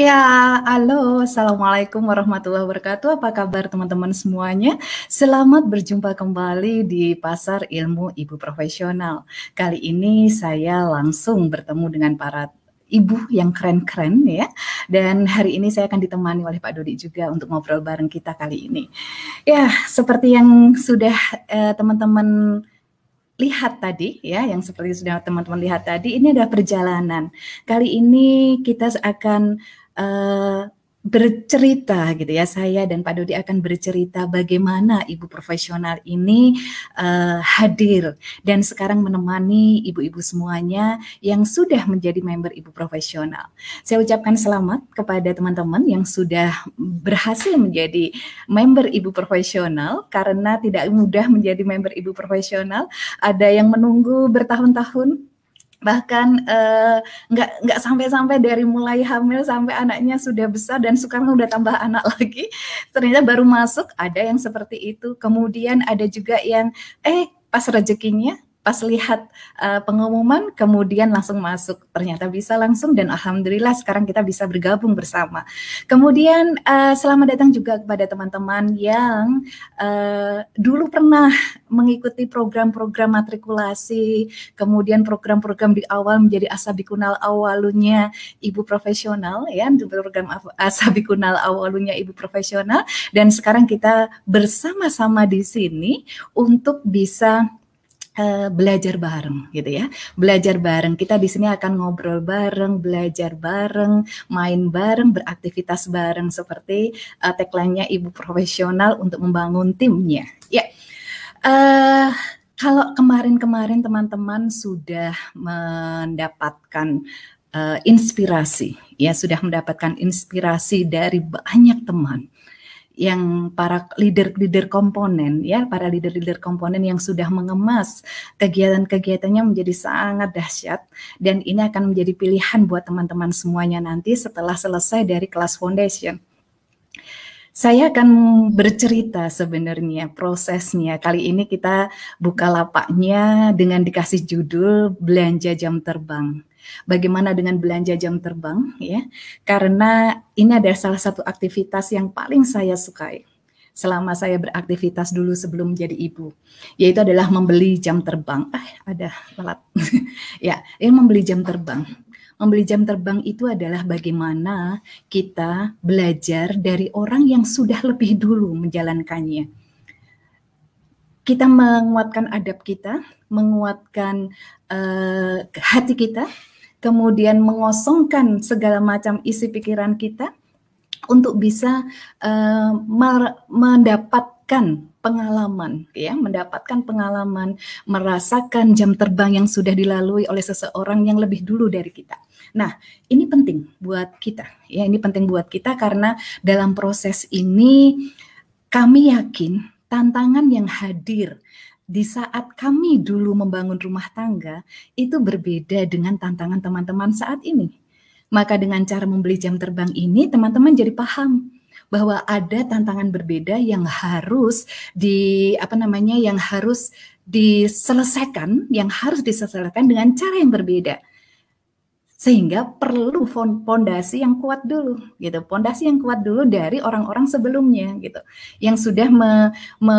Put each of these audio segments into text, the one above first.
Ya, halo, assalamualaikum warahmatullahi wabarakatuh. Apa kabar teman-teman semuanya? Selamat berjumpa kembali di Pasar Ilmu Ibu Profesional. Kali ini saya langsung bertemu dengan para ibu yang keren-keren ya. Dan hari ini saya akan ditemani oleh Pak Dodi juga untuk ngobrol bareng kita kali ini. Ya, seperti yang sudah eh, teman-teman lihat tadi ya yang seperti sudah teman-teman lihat tadi ini adalah perjalanan. Kali ini kita akan uh, bercerita gitu ya saya dan Pak Dodi akan bercerita bagaimana ibu profesional ini uh, hadir dan sekarang menemani ibu-ibu semuanya yang sudah menjadi member ibu profesional. Saya ucapkan selamat kepada teman-teman yang sudah berhasil menjadi member ibu profesional karena tidak mudah menjadi member ibu profesional. Ada yang menunggu bertahun-tahun bahkan uh, nggak nggak sampai-sampai dari mulai hamil sampai anaknya sudah besar dan sekarang udah tambah anak lagi ternyata baru masuk ada yang seperti itu. Kemudian ada juga yang eh pas rezekinya pas lihat uh, pengumuman kemudian langsung masuk. Ternyata bisa langsung dan alhamdulillah sekarang kita bisa bergabung bersama. Kemudian uh, selamat datang juga kepada teman-teman yang uh, dulu pernah mengikuti program-program matrikulasi kemudian program-program di awal menjadi asabikunal awalunya ibu profesional ya program asabikunal awalunya ibu profesional. Dan sekarang kita bersama-sama di sini untuk bisa belajar bareng gitu ya. Belajar bareng. Kita di sini akan ngobrol bareng, belajar bareng, main bareng, beraktivitas bareng seperti uh, tagline-nya Ibu Profesional untuk membangun timnya. Ya. Uh, kalau kemarin-kemarin teman-teman sudah mendapatkan uh, inspirasi, ya sudah mendapatkan inspirasi dari banyak teman yang para leader-leader komponen ya para leader-leader komponen yang sudah mengemas kegiatan-kegiatannya menjadi sangat dahsyat dan ini akan menjadi pilihan buat teman-teman semuanya nanti setelah selesai dari kelas foundation. Saya akan bercerita sebenarnya prosesnya. Kali ini kita buka lapaknya dengan dikasih judul belanja jam terbang. Bagaimana dengan belanja jam terbang ya? Karena ini adalah salah satu aktivitas yang paling saya sukai selama saya beraktivitas dulu sebelum menjadi ibu, yaitu adalah membeli jam terbang. Ah, ada telat. ya, ini membeli jam terbang. Membeli jam terbang itu adalah bagaimana kita belajar dari orang yang sudah lebih dulu menjalankannya. Kita menguatkan adab kita, menguatkan uh, hati kita, kemudian mengosongkan segala macam isi pikiran kita untuk bisa uh, mendapatkan pengalaman ya mendapatkan pengalaman merasakan jam terbang yang sudah dilalui oleh seseorang yang lebih dulu dari kita. Nah, ini penting buat kita ya ini penting buat kita karena dalam proses ini kami yakin tantangan yang hadir di saat kami dulu membangun rumah tangga itu berbeda dengan tantangan teman-teman saat ini. Maka dengan cara membeli jam terbang ini teman-teman jadi paham bahwa ada tantangan berbeda yang harus di apa namanya yang harus diselesaikan, yang harus diselesaikan dengan cara yang berbeda sehingga perlu fondasi yang kuat dulu gitu. Fondasi yang kuat dulu dari orang-orang sebelumnya gitu. Yang sudah me, me,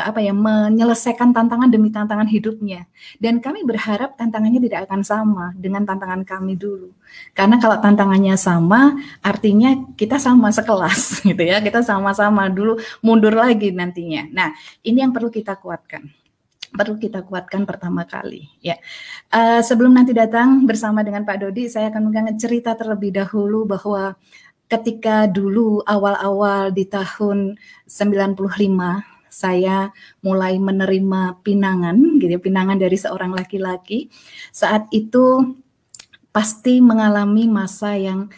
apa ya menyelesaikan tantangan demi tantangan hidupnya. Dan kami berharap tantangannya tidak akan sama dengan tantangan kami dulu. Karena kalau tantangannya sama artinya kita sama sekelas gitu ya. Kita sama-sama dulu mundur lagi nantinya. Nah ini yang perlu kita kuatkan perlu kita kuatkan pertama kali ya. Uh, sebelum nanti datang bersama dengan Pak Dodi, saya akan mengenai cerita terlebih dahulu bahwa ketika dulu awal-awal di tahun 95 saya mulai menerima pinangan gitu ya, pinangan dari seorang laki-laki. Saat itu pasti mengalami masa yang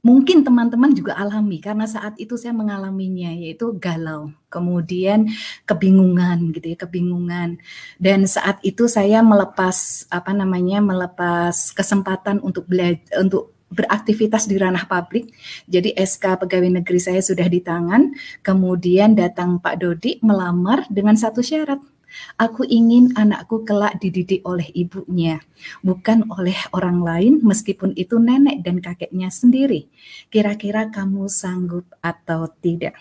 mungkin teman-teman juga alami karena saat itu saya mengalaminya yaitu galau, kemudian kebingungan gitu ya, kebingungan. Dan saat itu saya melepas apa namanya? melepas kesempatan untuk belajar untuk beraktivitas di ranah publik. Jadi SK pegawai negeri saya sudah di tangan, kemudian datang Pak Dodi melamar dengan satu syarat Aku ingin anakku kelak dididik oleh ibunya, bukan oleh orang lain meskipun itu nenek dan kakeknya sendiri. Kira-kira kamu sanggup atau tidak?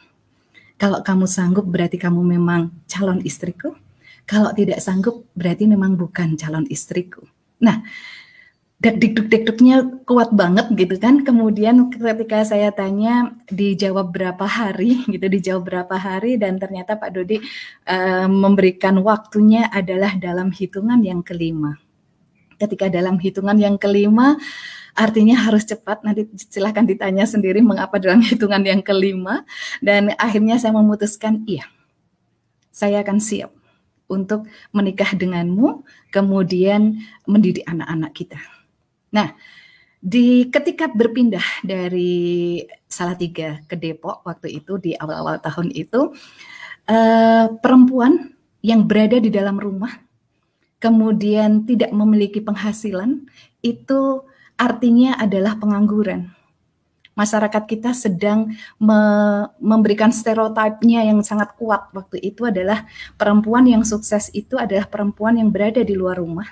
Kalau kamu sanggup berarti kamu memang calon istriku. Kalau tidak sanggup berarti memang bukan calon istriku. Nah, deg degduknya kuat banget gitu kan. Kemudian ketika saya tanya dijawab berapa hari gitu, dijawab berapa hari dan ternyata Pak Dodi uh, memberikan waktunya adalah dalam hitungan yang kelima. Ketika dalam hitungan yang kelima artinya harus cepat. Nanti silahkan ditanya sendiri mengapa dalam hitungan yang kelima dan akhirnya saya memutuskan iya. Saya akan siap untuk menikah denganmu, kemudian mendidik anak-anak kita. Nah, di ketika berpindah dari Salatiga ke Depok waktu itu di awal-awal tahun itu uh, perempuan yang berada di dalam rumah kemudian tidak memiliki penghasilan itu artinya adalah pengangguran. Masyarakat kita sedang me memberikan stereotipnya yang sangat kuat waktu itu adalah perempuan yang sukses itu adalah perempuan yang berada di luar rumah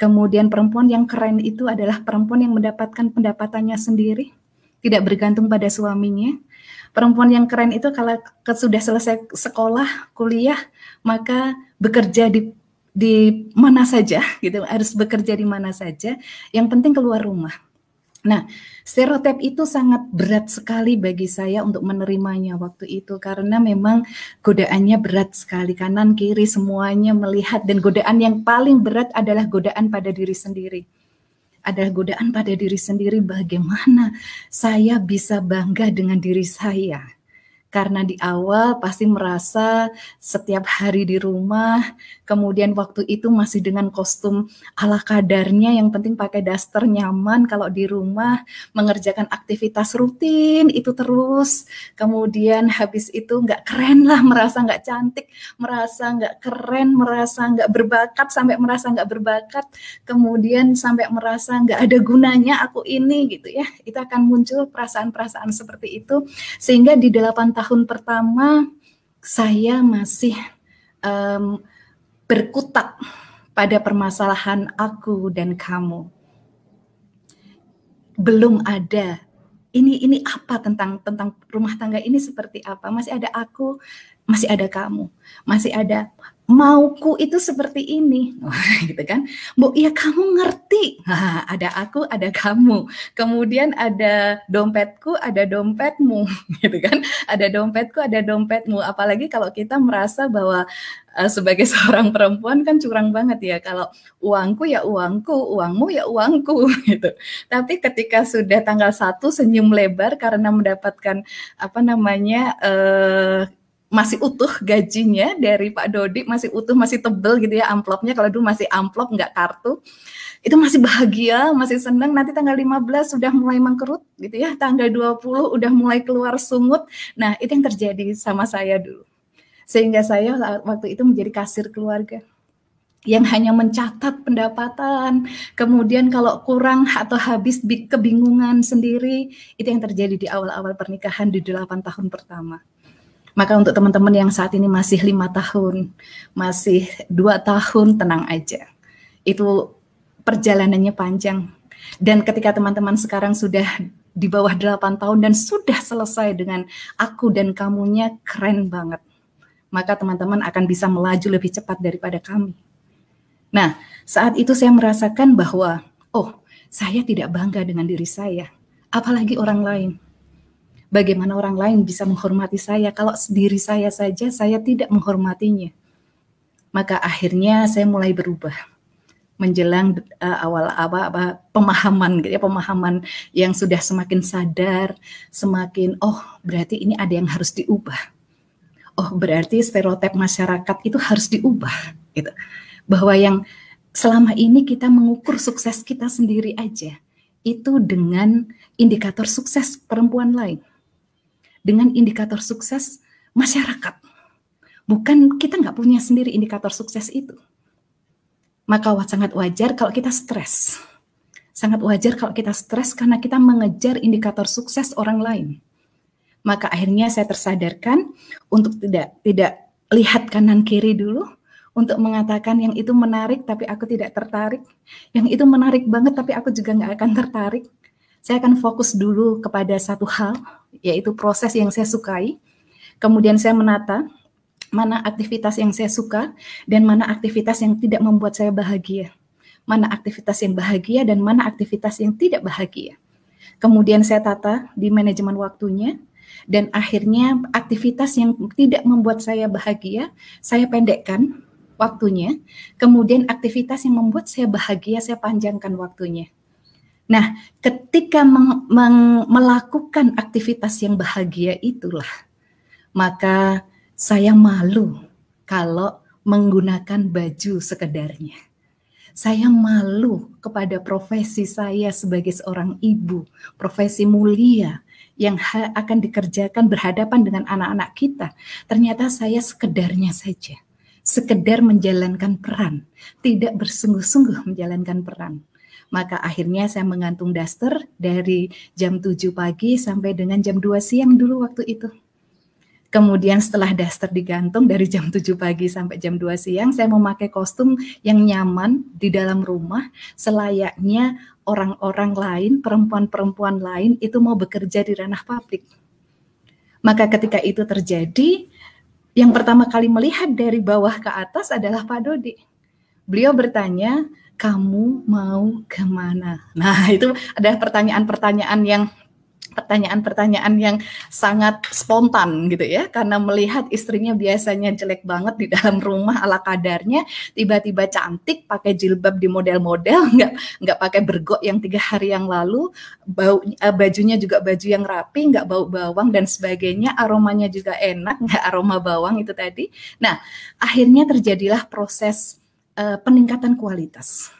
Kemudian perempuan yang keren itu adalah perempuan yang mendapatkan pendapatannya sendiri, tidak bergantung pada suaminya. Perempuan yang keren itu kalau sudah selesai sekolah, kuliah, maka bekerja di di mana saja gitu, harus bekerja di mana saja. Yang penting keluar rumah. Nah, stereotip itu sangat berat sekali bagi saya untuk menerimanya waktu itu karena memang godaannya berat sekali kanan kiri semuanya melihat dan godaan yang paling berat adalah godaan pada diri sendiri. Adalah godaan pada diri sendiri bagaimana saya bisa bangga dengan diri saya karena di awal pasti merasa setiap hari di rumah, kemudian waktu itu masih dengan kostum ala kadarnya, yang penting pakai daster nyaman kalau di rumah, mengerjakan aktivitas rutin itu terus, kemudian habis itu nggak keren lah, merasa nggak cantik, merasa nggak keren, merasa nggak berbakat, sampai merasa nggak berbakat, kemudian sampai merasa nggak ada gunanya aku ini gitu ya, itu akan muncul perasaan-perasaan seperti itu, sehingga di delapan tahun pertama saya masih um, berkutat pada permasalahan aku dan kamu. Belum ada ini ini apa tentang tentang rumah tangga ini seperti apa? Masih ada aku, masih ada kamu, masih ada mauku itu seperti ini, gitu kan? Bu, ya kamu ngerti. Nah, ada aku, ada kamu. Kemudian ada dompetku, ada dompetmu, gitu kan? Ada dompetku, ada dompetmu. Apalagi kalau kita merasa bahwa uh, sebagai seorang perempuan kan curang banget ya. Kalau uangku ya uangku, uangmu ya uangku, gitu. Tapi ketika sudah tanggal satu senyum lebar karena mendapatkan apa namanya uh, masih utuh gajinya dari Pak Dodi masih utuh masih tebel gitu ya amplopnya. Kalau dulu masih amplop nggak kartu. Itu masih bahagia masih senang nanti tanggal 15 sudah mulai mengkerut gitu ya. Tanggal 20 udah mulai keluar sungut nah itu yang terjadi sama saya dulu. Sehingga saya waktu itu menjadi kasir keluarga yang hanya mencatat pendapatan, kemudian kalau kurang atau habis kebingungan sendiri, itu yang terjadi di awal-awal pernikahan di 8 tahun pertama. Maka untuk teman-teman yang saat ini masih lima tahun, masih dua tahun, tenang aja. Itu perjalanannya panjang. Dan ketika teman-teman sekarang sudah di bawah delapan tahun dan sudah selesai dengan aku dan kamunya, keren banget. Maka teman-teman akan bisa melaju lebih cepat daripada kami. Nah, saat itu saya merasakan bahwa, oh, saya tidak bangga dengan diri saya, apalagi orang lain bagaimana orang lain bisa menghormati saya kalau diri saya saja saya tidak menghormatinya. Maka akhirnya saya mulai berubah menjelang uh, awal apa, apa pemahaman gitu ya pemahaman yang sudah semakin sadar, semakin oh berarti ini ada yang harus diubah. Oh berarti stereotip masyarakat itu harus diubah gitu. Bahwa yang selama ini kita mengukur sukses kita sendiri aja itu dengan indikator sukses perempuan lain dengan indikator sukses masyarakat. Bukan kita nggak punya sendiri indikator sukses itu. Maka sangat wajar kalau kita stres. Sangat wajar kalau kita stres karena kita mengejar indikator sukses orang lain. Maka akhirnya saya tersadarkan untuk tidak tidak lihat kanan kiri dulu, untuk mengatakan yang itu menarik tapi aku tidak tertarik, yang itu menarik banget tapi aku juga nggak akan tertarik. Saya akan fokus dulu kepada satu hal, yaitu proses yang saya sukai. Kemudian saya menata mana aktivitas yang saya suka dan mana aktivitas yang tidak membuat saya bahagia. Mana aktivitas yang bahagia dan mana aktivitas yang tidak bahagia. Kemudian saya tata di manajemen waktunya, dan akhirnya aktivitas yang tidak membuat saya bahagia, saya pendekkan waktunya. Kemudian aktivitas yang membuat saya bahagia, saya panjangkan waktunya. Nah, ketika meng, meng, melakukan aktivitas yang bahagia itulah, maka saya malu kalau menggunakan baju sekedarnya. Saya malu kepada profesi saya sebagai seorang ibu, profesi mulia yang akan dikerjakan berhadapan dengan anak-anak kita. Ternyata saya sekedarnya saja, sekedar menjalankan peran, tidak bersungguh-sungguh menjalankan peran maka akhirnya saya mengantung daster dari jam 7 pagi sampai dengan jam 2 siang dulu waktu itu. Kemudian setelah daster digantung dari jam 7 pagi sampai jam 2 siang, saya memakai kostum yang nyaman di dalam rumah selayaknya orang-orang lain, perempuan-perempuan lain itu mau bekerja di ranah publik. Maka ketika itu terjadi, yang pertama kali melihat dari bawah ke atas adalah Pak Dodi. Beliau bertanya, kamu mau ke mana? Nah, itu adalah pertanyaan-pertanyaan yang pertanyaan-pertanyaan yang sangat spontan gitu ya karena melihat istrinya biasanya jelek banget di dalam rumah ala kadarnya tiba-tiba cantik pakai jilbab di model-model nggak nggak pakai bergok yang tiga hari yang lalu bau uh, bajunya juga baju yang rapi nggak bau bawang dan sebagainya aromanya juga enak nggak aroma bawang itu tadi nah akhirnya terjadilah proses uh, peningkatan kualitas.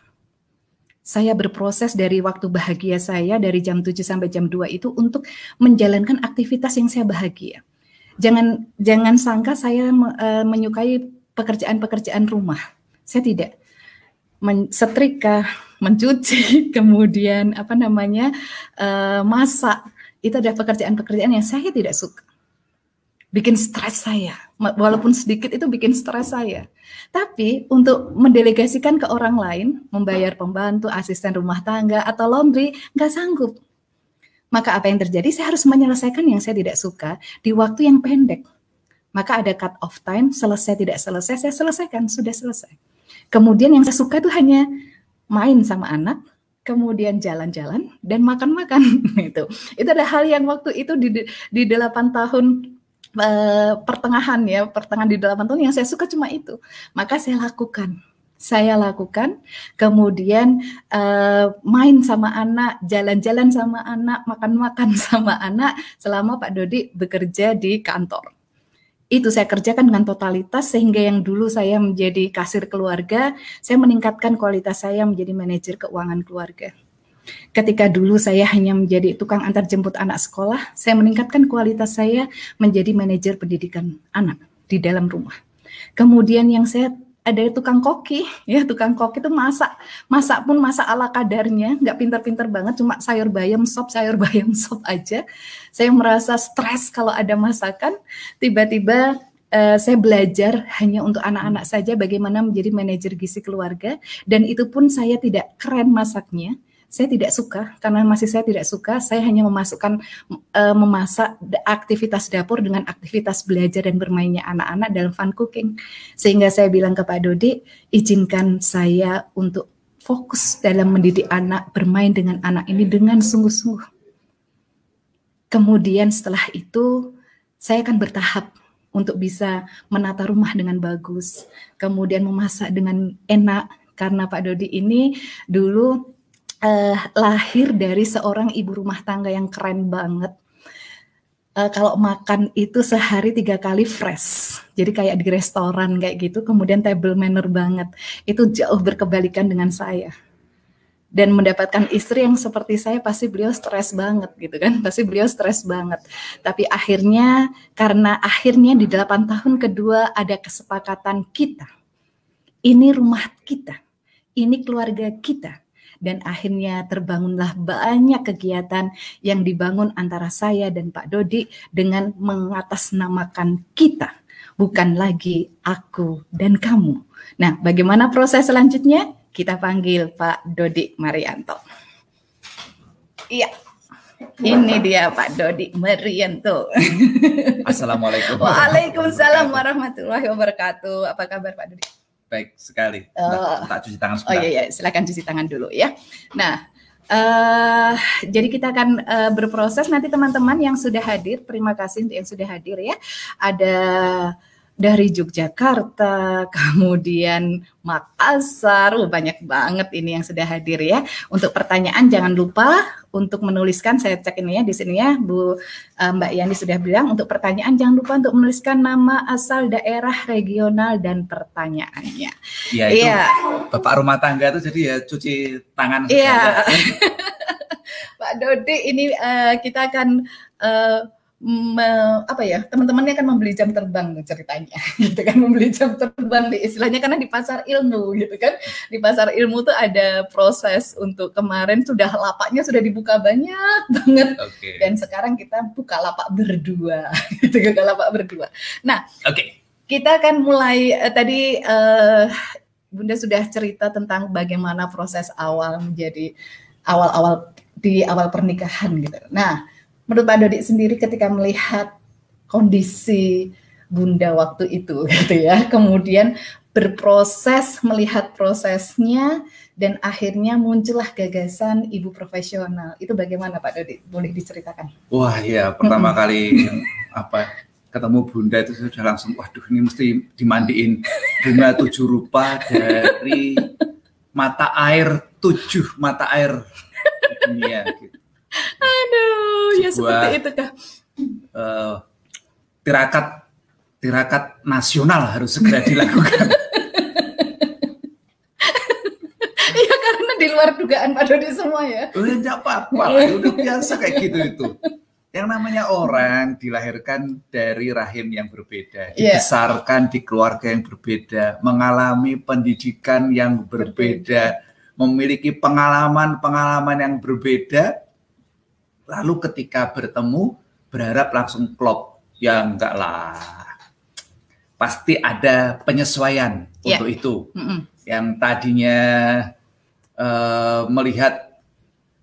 Saya berproses dari waktu bahagia saya dari jam 7 sampai jam 2 itu untuk menjalankan aktivitas yang saya bahagia. Jangan jangan sangka saya uh, menyukai pekerjaan-pekerjaan rumah. Saya tidak. Men setrika, mencuci, kemudian apa namanya? Uh, masak. Itu adalah pekerjaan-pekerjaan yang saya tidak suka bikin stres saya. Walaupun sedikit itu bikin stres saya. Tapi untuk mendelegasikan ke orang lain, membayar pembantu, asisten rumah tangga, atau laundry, nggak sanggup. Maka apa yang terjadi? Saya harus menyelesaikan yang saya tidak suka di waktu yang pendek. Maka ada cut off time, selesai tidak selesai, saya selesaikan, sudah selesai. Kemudian yang saya suka itu hanya main sama anak, kemudian jalan-jalan dan makan-makan itu. Itu ada hal yang waktu itu di di 8 tahun uh, pertengahan ya, pertengahan di delapan tahun yang saya suka cuma itu. Maka saya lakukan. Saya lakukan, kemudian uh, main sama anak, jalan-jalan sama anak, makan-makan sama anak selama Pak Dodi bekerja di kantor. Itu saya kerjakan dengan totalitas sehingga yang dulu saya menjadi kasir keluarga, saya meningkatkan kualitas saya menjadi manajer keuangan keluarga. Ketika dulu saya hanya menjadi tukang antar jemput anak sekolah, saya meningkatkan kualitas saya menjadi manajer pendidikan anak di dalam rumah. Kemudian yang saya ada tukang koki, ya tukang koki itu masak, masak pun masak ala kadarnya, nggak pintar-pintar banget, cuma sayur bayam sop, sayur bayam sop aja. Saya merasa stres kalau ada masakan, tiba-tiba uh, saya belajar hanya untuk anak-anak saja bagaimana menjadi manajer gizi keluarga, dan itu pun saya tidak keren masaknya, saya tidak suka karena masih saya tidak suka saya hanya memasukkan uh, memasak aktivitas dapur dengan aktivitas belajar dan bermainnya anak-anak dalam fun cooking. Sehingga saya bilang ke Pak Dodi izinkan saya untuk fokus dalam mendidik anak bermain dengan anak ini dengan sungguh-sungguh. Kemudian setelah itu saya akan bertahap untuk bisa menata rumah dengan bagus kemudian memasak dengan enak karena Pak Dodi ini dulu uh, lahir dari seorang ibu rumah tangga yang keren banget. Uh, kalau makan itu sehari tiga kali fresh, jadi kayak di restoran kayak gitu. Kemudian table manner banget, itu jauh berkebalikan dengan saya. Dan mendapatkan istri yang seperti saya pasti beliau stres banget gitu kan, pasti beliau stres banget. Tapi akhirnya karena akhirnya di delapan tahun kedua ada kesepakatan kita, ini rumah kita, ini keluarga kita dan akhirnya terbangunlah banyak kegiatan yang dibangun antara saya dan Pak Dodi dengan mengatasnamakan kita bukan lagi aku dan kamu. Nah, bagaimana proses selanjutnya? Kita panggil Pak Dodi Marianto. Iya. Ini dia Pak Dodi Marianto. Assalamualaikum. Waalaikumsalam warahmatullahi wabarakatuh. Apa kabar Pak Dodi? Baik sekali. Oh. Tak cuci tangan Oh iya, iya, silakan cuci tangan dulu ya. Nah, Uh, jadi kita akan uh, berproses nanti teman-teman yang sudah hadir, terima kasih untuk yang sudah hadir ya. Ada dari Yogyakarta, kemudian Makassar, oh, banyak banget ini yang sudah hadir ya. Untuk pertanyaan jangan lupa untuk menuliskan, saya cek ini ya di sini ya, Bu uh, Mbak Yani sudah bilang untuk pertanyaan jangan lupa untuk menuliskan nama asal daerah regional dan pertanyaannya. Iya, itu ya. Bapak rumah tangga itu jadi ya cuci tangan. Iya. Pak Dodi ini uh, kita akan uh, me, apa ya teman-temannya akan membeli jam terbang ceritanya gitu kan membeli jam terbang di istilahnya karena di pasar ilmu gitu kan di pasar ilmu tuh ada proses untuk kemarin sudah lapaknya sudah dibuka banyak banget okay. dan sekarang kita buka lapak berdua gitu buka lapak berdua nah oke okay. kita akan mulai uh, tadi uh, Bunda sudah cerita tentang bagaimana proses awal menjadi awal-awal di awal pernikahan gitu nah menurut Pak Dodi sendiri ketika melihat kondisi Bunda waktu itu gitu ya. Kemudian berproses melihat prosesnya dan akhirnya muncullah gagasan ibu profesional. Itu bagaimana Pak Dodi? Boleh diceritakan? Wah, ya pertama kali apa ketemu Bunda itu sudah langsung waduh ini mesti dimandiin bunga tujuh rupa dari mata air tujuh mata air dunia gitu. Aduh, ya seperti itu kah? Uh, tirakat tirakat nasional harus segera dilakukan. Iya karena di luar dugaan Pak Dodi semua ya. Oh, ya apa-apa, udah biasa kayak gitu itu. Yang namanya orang dilahirkan dari rahim yang berbeda, yeah. dibesarkan di keluarga yang berbeda, mengalami pendidikan yang berbeda, memiliki pengalaman-pengalaman yang berbeda, lalu ketika bertemu berharap langsung klop ya enggak lah pasti ada penyesuaian yeah. untuk itu mm -hmm. yang tadinya uh, melihat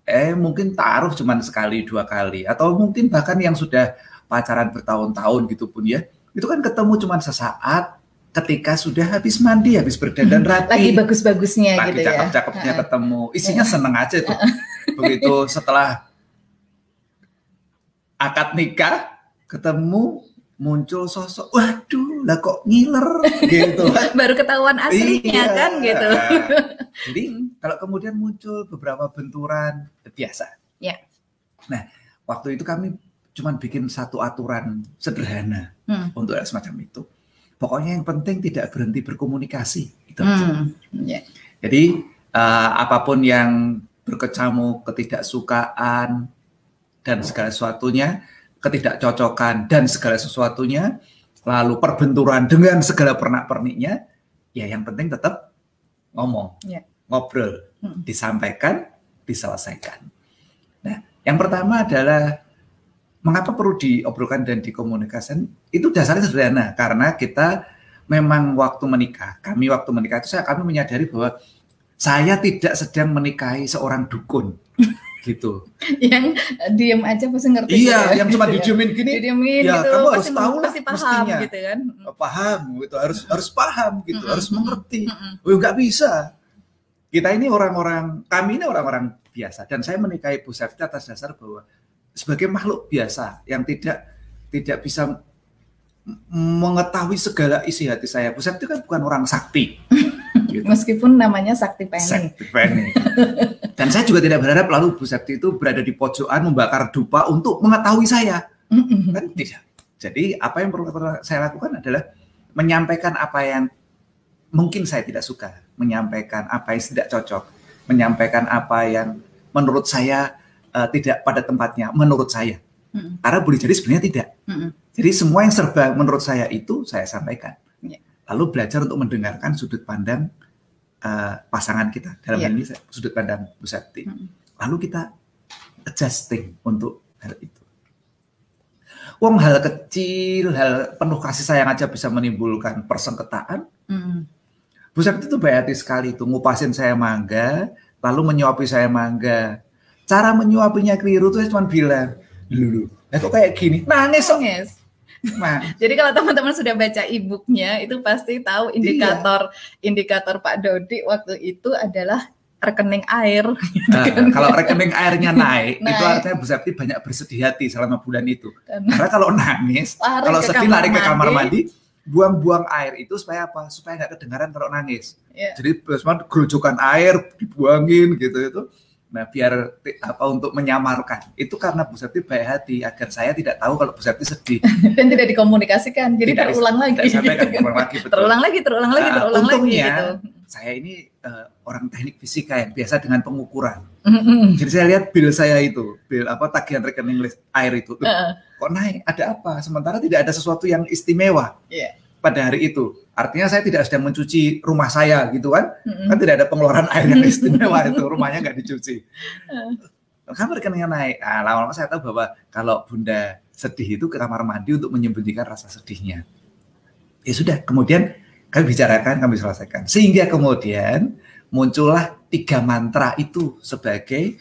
eh mungkin taruh cuma sekali dua kali atau mungkin bahkan yang sudah pacaran bertahun-tahun gitu pun ya itu kan ketemu cuma sesaat ketika sudah habis mandi, habis berdandan rapi. Lagi bagus-bagusnya gitu ya. cakep-cakepnya ketemu. Isinya seneng aja tuh. Begitu setelah akad nikah ketemu muncul sosok waduh lah kok ngiler gitu baru ketahuan aslinya iya. kan gitu jadi kalau kemudian muncul beberapa benturan biasa ya nah waktu itu kami cuma bikin satu aturan sederhana hmm. untuk semacam itu pokoknya yang penting tidak berhenti berkomunikasi itu hmm. yeah. jadi uh, apa pun yang berkecamuk ketidaksukaan dan segala sesuatunya, ketidakcocokan dan segala sesuatunya, lalu perbenturan dengan segala pernak-perniknya, ya yang penting tetap ngomong, ya. ngobrol, hmm. disampaikan, diselesaikan. Nah, yang pertama adalah mengapa perlu diobrolkan dan dikomunikasikan? Itu dasarnya sederhana karena kita memang waktu menikah, kami waktu menikah itu saya kami menyadari bahwa saya tidak sedang menikahi seorang dukun. gitu. yang diem aja pasti ngerti. Iya, ya. yang cuma gitu didiemin gini. Didiemin ya, gitu. kamu harus tahu lah pasti paham mestinya. gitu kan. Oh, paham gitu, harus harus paham gitu, harus mengerti. Oh, nggak bisa. Kita ini orang-orang, kami ini orang-orang biasa dan saya menikahi Bu Safti atas dasar bahwa sebagai makhluk biasa yang tidak tidak bisa mengetahui segala isi hati saya. Bu Safti kan bukan orang sakti. gitu. Meskipun namanya Sakti Penny. Sakti Penny. Dan saya juga tidak berharap lalu Bu Sakti itu berada di pojokan membakar dupa untuk mengetahui saya. Kan tidak. Jadi apa yang perlu saya lakukan adalah menyampaikan apa yang mungkin saya tidak suka, menyampaikan apa yang tidak cocok, menyampaikan apa yang menurut saya uh, tidak pada tempatnya, menurut saya. Mm Karena boleh jadi sebenarnya tidak. Mm Jadi semua yang serba menurut saya itu saya sampaikan. Lalu belajar untuk mendengarkan sudut pandang uh, pasangan kita dalam yeah. ini sudut pandang Bu Sakti. Hmm. Lalu kita adjusting untuk hal itu. Wong hal kecil, hal penuh kasih sayang aja bisa menimbulkan persengketaan. Mm. Bu Septi itu baik hati sekali tuh ngupasin saya mangga, lalu menyuapi saya mangga. Cara menyuapinya keliru tuh cuma bilang, dulu, nah kok kayak gini, nangis nangis. Nah. Jadi kalau teman-teman sudah baca e-booknya itu pasti tahu indikator iya. indikator Pak Dodi waktu itu adalah rekening air. Nah, kalau rekening airnya naik, naik, itu artinya Bu Septi banyak bersedih hati selama bulan itu. Karena, Karena kalau nangis, kalau sedih lari ke kamar mandi, buang-buang air itu supaya apa? Supaya nggak kedengaran kalau nangis. Yeah. Jadi cuma gerujukan air dibuangin gitu itu. Nah, biar apa untuk menyamarkan. Itu karena Bu Septi baik hati agar saya tidak tahu kalau Bu Septi sedih. Dan tidak dikomunikasikan. Jadi tidak, terulang lagi. Tidak terulang lagi, betul. Terulang lagi, terulang lagi, terulang uh, untungnya, lagi gitu. Saya ini uh, orang teknik fisika yang biasa dengan pengukuran. Mm-hmm. Jadi saya lihat bill saya itu, bill apa tagihan rekening list air itu, tuh, uh. kok naik? Ada apa? Sementara tidak ada sesuatu yang istimewa yeah. Pada hari itu. Artinya saya tidak sedang mencuci rumah saya gitu kan? Mm-hmm. Kan tidak ada pengeluaran air yang istimewa itu, rumahnya nggak dicuci. Uh. Kan rekeningnya naik. Nah, lama-lama saya tahu bahwa kalau bunda sedih itu ke kamar mandi untuk menyembunyikan rasa sedihnya. Ya sudah, kemudian kami bicarakan, kami selesaikan. Sehingga kemudian muncullah tiga mantra itu sebagai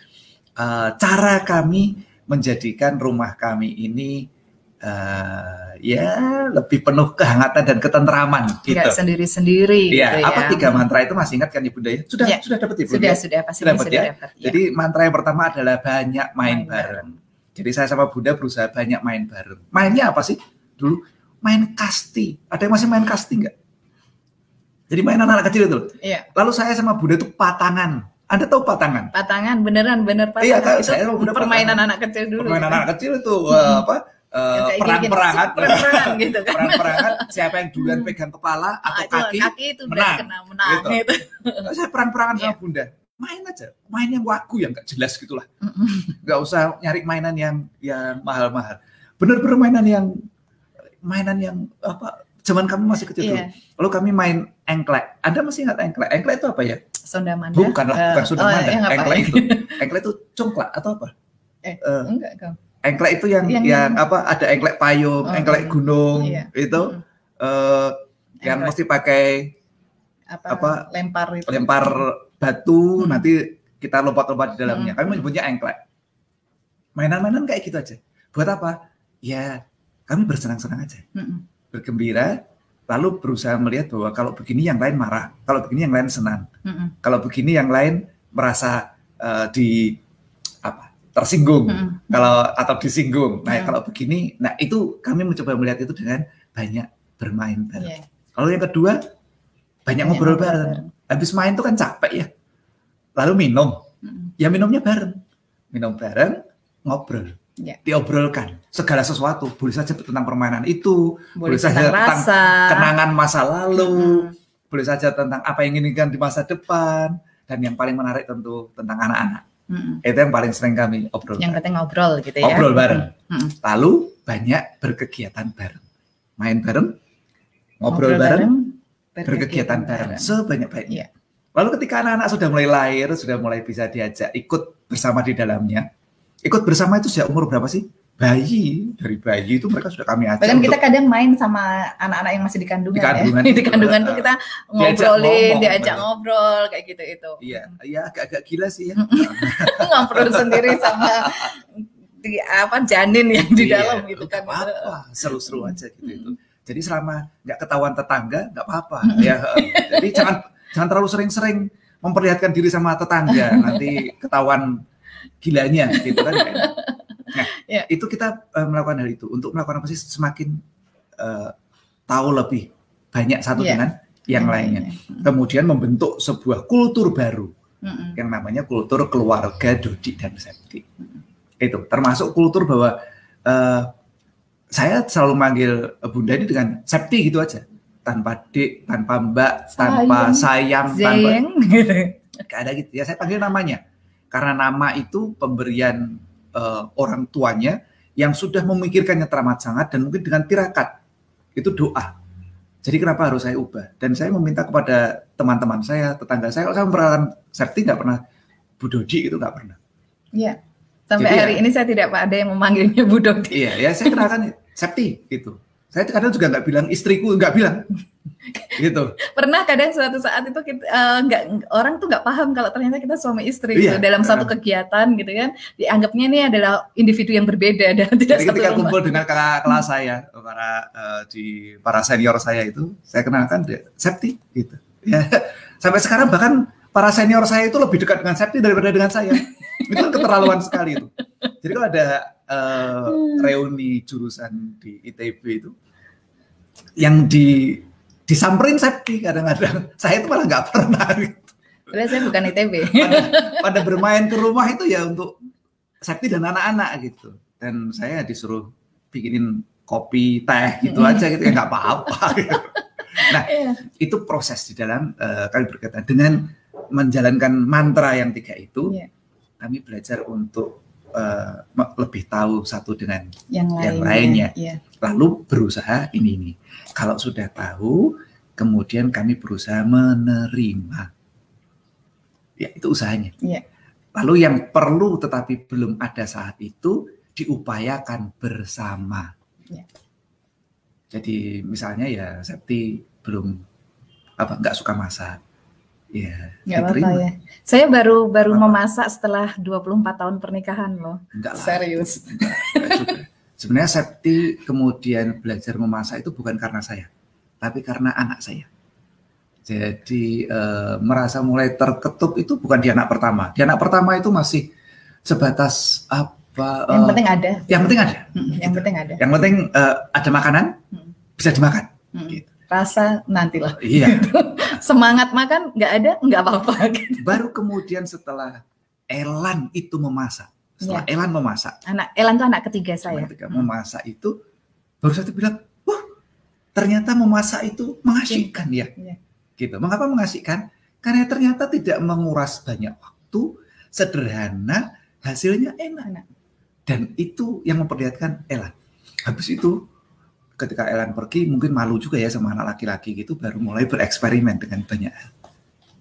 uh, cara kami menjadikan rumah kami ini uh, ya lebih penuh kehangatan dan ketentraman gitu. sendiri-sendiri. Ya, gitu apa ya. tiga mantra itu masih ingat kan Ibu Daya? Sudah ya. sudah dapat Ibu Sudah, sudah pasti sudah, dapat ya. Dapat, ya. Jadi mantra yang pertama adalah banyak main, main bareng. bareng. Jadi saya sama Bunda berusaha banyak main bareng. Mainnya apa sih? Dulu main kasti. Ada yang masih main kasti nggak? Jadi main anak-anak kecil itu. Iya. Lalu saya sama Bunda itu patangan. Anda tahu patangan? Patangan beneran bener patangan. Iya, kan, saya itu permainan anak kecil dulu. Permainan ya. anak kecil itu hmm. apa? Uh, perang-perangan, perang-perangan gitu kan. Perang-perangan siapa yang duluan pegang kepala atau ah, kaki, kaki itu menang. Kena menang gitu. gitu. saya perang-perangan sama iya. Bunda. Main aja, main yang waku yang gak jelas gitulah. Gak usah nyari mainan yang yang mahal-mahal. Bener-bener mainan yang mainan yang apa zaman kami masih kecil yeah. dulu. Lalu kami main engklek. Anda masih ingat engklek? Engklek itu apa ya? Sondamanda. Bukan lah, bukan uh, Sondamanda. Oh, engklek itu, engklek itu congklak atau apa? Eh, uh, enggak kau. Engklek itu yang, yang, yang apa? Ada engklek payung, oh, engklek gunung, iya. itu hmm. uh, yang mesti pakai apa, apa? Lempar itu. Lempar batu, hmm. nanti kita lompat-lompat di dalamnya. Hmm. Kami menyebutnya engklek. Mainan-mainan kayak gitu aja. Buat apa? Ya, kami bersenang-senang aja. Hmm bergembira, lalu berusaha melihat bahwa kalau begini yang lain marah, kalau begini yang lain senang, mm-hmm. kalau begini yang lain merasa uh, di tersinggung, mm-hmm. kalau atau disinggung. Nah mm-hmm. kalau begini, nah itu kami mencoba melihat itu dengan banyak bermain bareng. Yeah. Kalau yang kedua banyak, ngobrol bareng. Habis main itu kan capek ya, lalu minum, mm-hmm. ya minumnya bareng, minum bareng, ngobrol ya. diobrolkan segala sesuatu boleh saja tentang permainan itu boleh, boleh saja tentang rasa. kenangan masa lalu hmm. boleh saja tentang apa yang inginkan di masa depan dan yang paling menarik tentu tentang anak-anak hmm. itu yang paling sering kami obrol yang penting ngobrol gitu ya ngobrol bareng hmm. lalu banyak berkegiatan bareng main bareng ngobrol, ngobrol bareng, bareng berkegiatan bareng, bareng. sebanyak-banyaknya ya. lalu ketika anak-anak sudah mulai lahir sudah mulai bisa diajak ikut bersama di dalamnya ikut bersama itu sejak umur berapa sih? Bayi, dari bayi itu mereka sudah kami ajak. Bahkan kita kadang main sama anak-anak yang masih di kandungan. Di kandungan, ya. di kandungan tuh kita ngobrolin, diajak, diajak ngobrol kayak gitu itu. Iya, iya agak-agak gila sih ya. ngobrol sendiri sama di apa janin yang di iya, dalam gitu kan. Apa, seru-seru aja gitu itu. Jadi selama nggak ketahuan tetangga nggak apa-apa ya. Jadi jangan jangan terlalu sering-sering memperlihatkan diri sama tetangga nanti ketahuan gilanya gitu kan. Nah, yeah. itu kita uh, melakukan hal itu untuk melakukan apa sih semakin uh, tahu lebih banyak satu yeah. dengan yang lainnya. Yeah. Hmm. Kemudian membentuk sebuah kultur baru mm -hmm. yang namanya kultur keluarga Dodi dan Septi. Mm -hmm. Itu termasuk kultur bahwa uh, saya selalu manggil Bunda ini dengan Septi gitu aja tanpa dik, tanpa mbak, tanpa sayang, sayang tanpa gak ada gitu ya. Saya panggil namanya karena nama itu pemberian uh, orang tuanya yang sudah memikirkannya teramat sangat dan mungkin dengan tirakat itu doa. Jadi kenapa harus saya ubah? Dan saya meminta kepada teman-teman saya, tetangga saya, kalau saya memperkenalkan Serti nggak pernah, Bu Dodi itu nggak pernah. Iya. Sampai Jadi hari ya, ini saya tidak ada yang memanggilnya Bu Dodi. Iya, ya saya kenalkan Septi gitu. Saya kadang juga nggak bilang istriku, nggak bilang. Gitu. Pernah kadang suatu saat itu kita uh, nggak orang tuh nggak paham kalau ternyata kita suami istri iya, gitu dalam satu kegiatan gitu kan. Dianggapnya ini adalah individu yang berbeda dan tidak Jadi ketika kumpul dengan kakak kelas saya para uh, di para senior saya itu saya kenalkan dia Septi gitu. Ya sampai sekarang bahkan para senior saya itu lebih dekat dengan Septi daripada dengan saya. Itu kan keterlaluan sekali itu. Jadi kalau ada uh, reuni jurusan di ITB itu yang di disamperin Septi kadang-kadang. Saya itu malah nggak pernah gitu. Padahal saya bukan ITB. Pada, pada bermain ke rumah itu ya untuk Septi dan anak-anak gitu. Dan saya disuruh bikinin kopi, teh gitu aja gitu ya nggak apa-apa. Gitu. Nah yeah. itu proses di dalam uh, kami berkaitan dengan menjalankan mantra yang tiga itu. Yeah. Kami belajar untuk uh, lebih tahu satu dengan yang, yang lainnya. Yeah. Lalu berusaha ini ini kalau sudah tahu, kemudian kami berusaha menerima. Ya, itu usahanya. Ya. Lalu yang perlu tetapi belum ada saat itu diupayakan bersama. Ya. Jadi misalnya ya Septi belum apa nggak suka masak. Ya, nggak apa-apa ya. Saya baru baru apa? memasak setelah 24 tahun pernikahan loh. Enggak lah. Serius. Enggak, enggak Sebenarnya Septi kemudian belajar memasak itu bukan karena saya, tapi karena anak saya. Jadi e, merasa mulai terketup itu bukan di anak pertama. Di anak pertama itu masih sebatas apa? Yang e, penting ada. Yang penting ada. Hmm, gitu. Yang penting ada. Yang penting e, ada makanan, hmm. bisa dimakan. Hmm. Gitu. Rasa nantilah. Iya. Semangat makan nggak ada, nggak apa-apa. Gitu. Baru kemudian setelah Elan itu memasak, setelah ya. Elan memasak. Anak Elan itu anak ketiga saya. Anak ketiga, hmm. memasak itu baru saya bilang, wah ternyata memasak itu mengasihkan ya. ya. Gitu. Mengapa mengasihkan? Karena ternyata tidak menguras banyak waktu, sederhana, hasilnya enak. enak. Dan itu yang memperlihatkan Elan. Habis itu ketika Elan pergi mungkin malu juga ya sama anak laki-laki gitu baru mulai bereksperimen dengan banyak hal.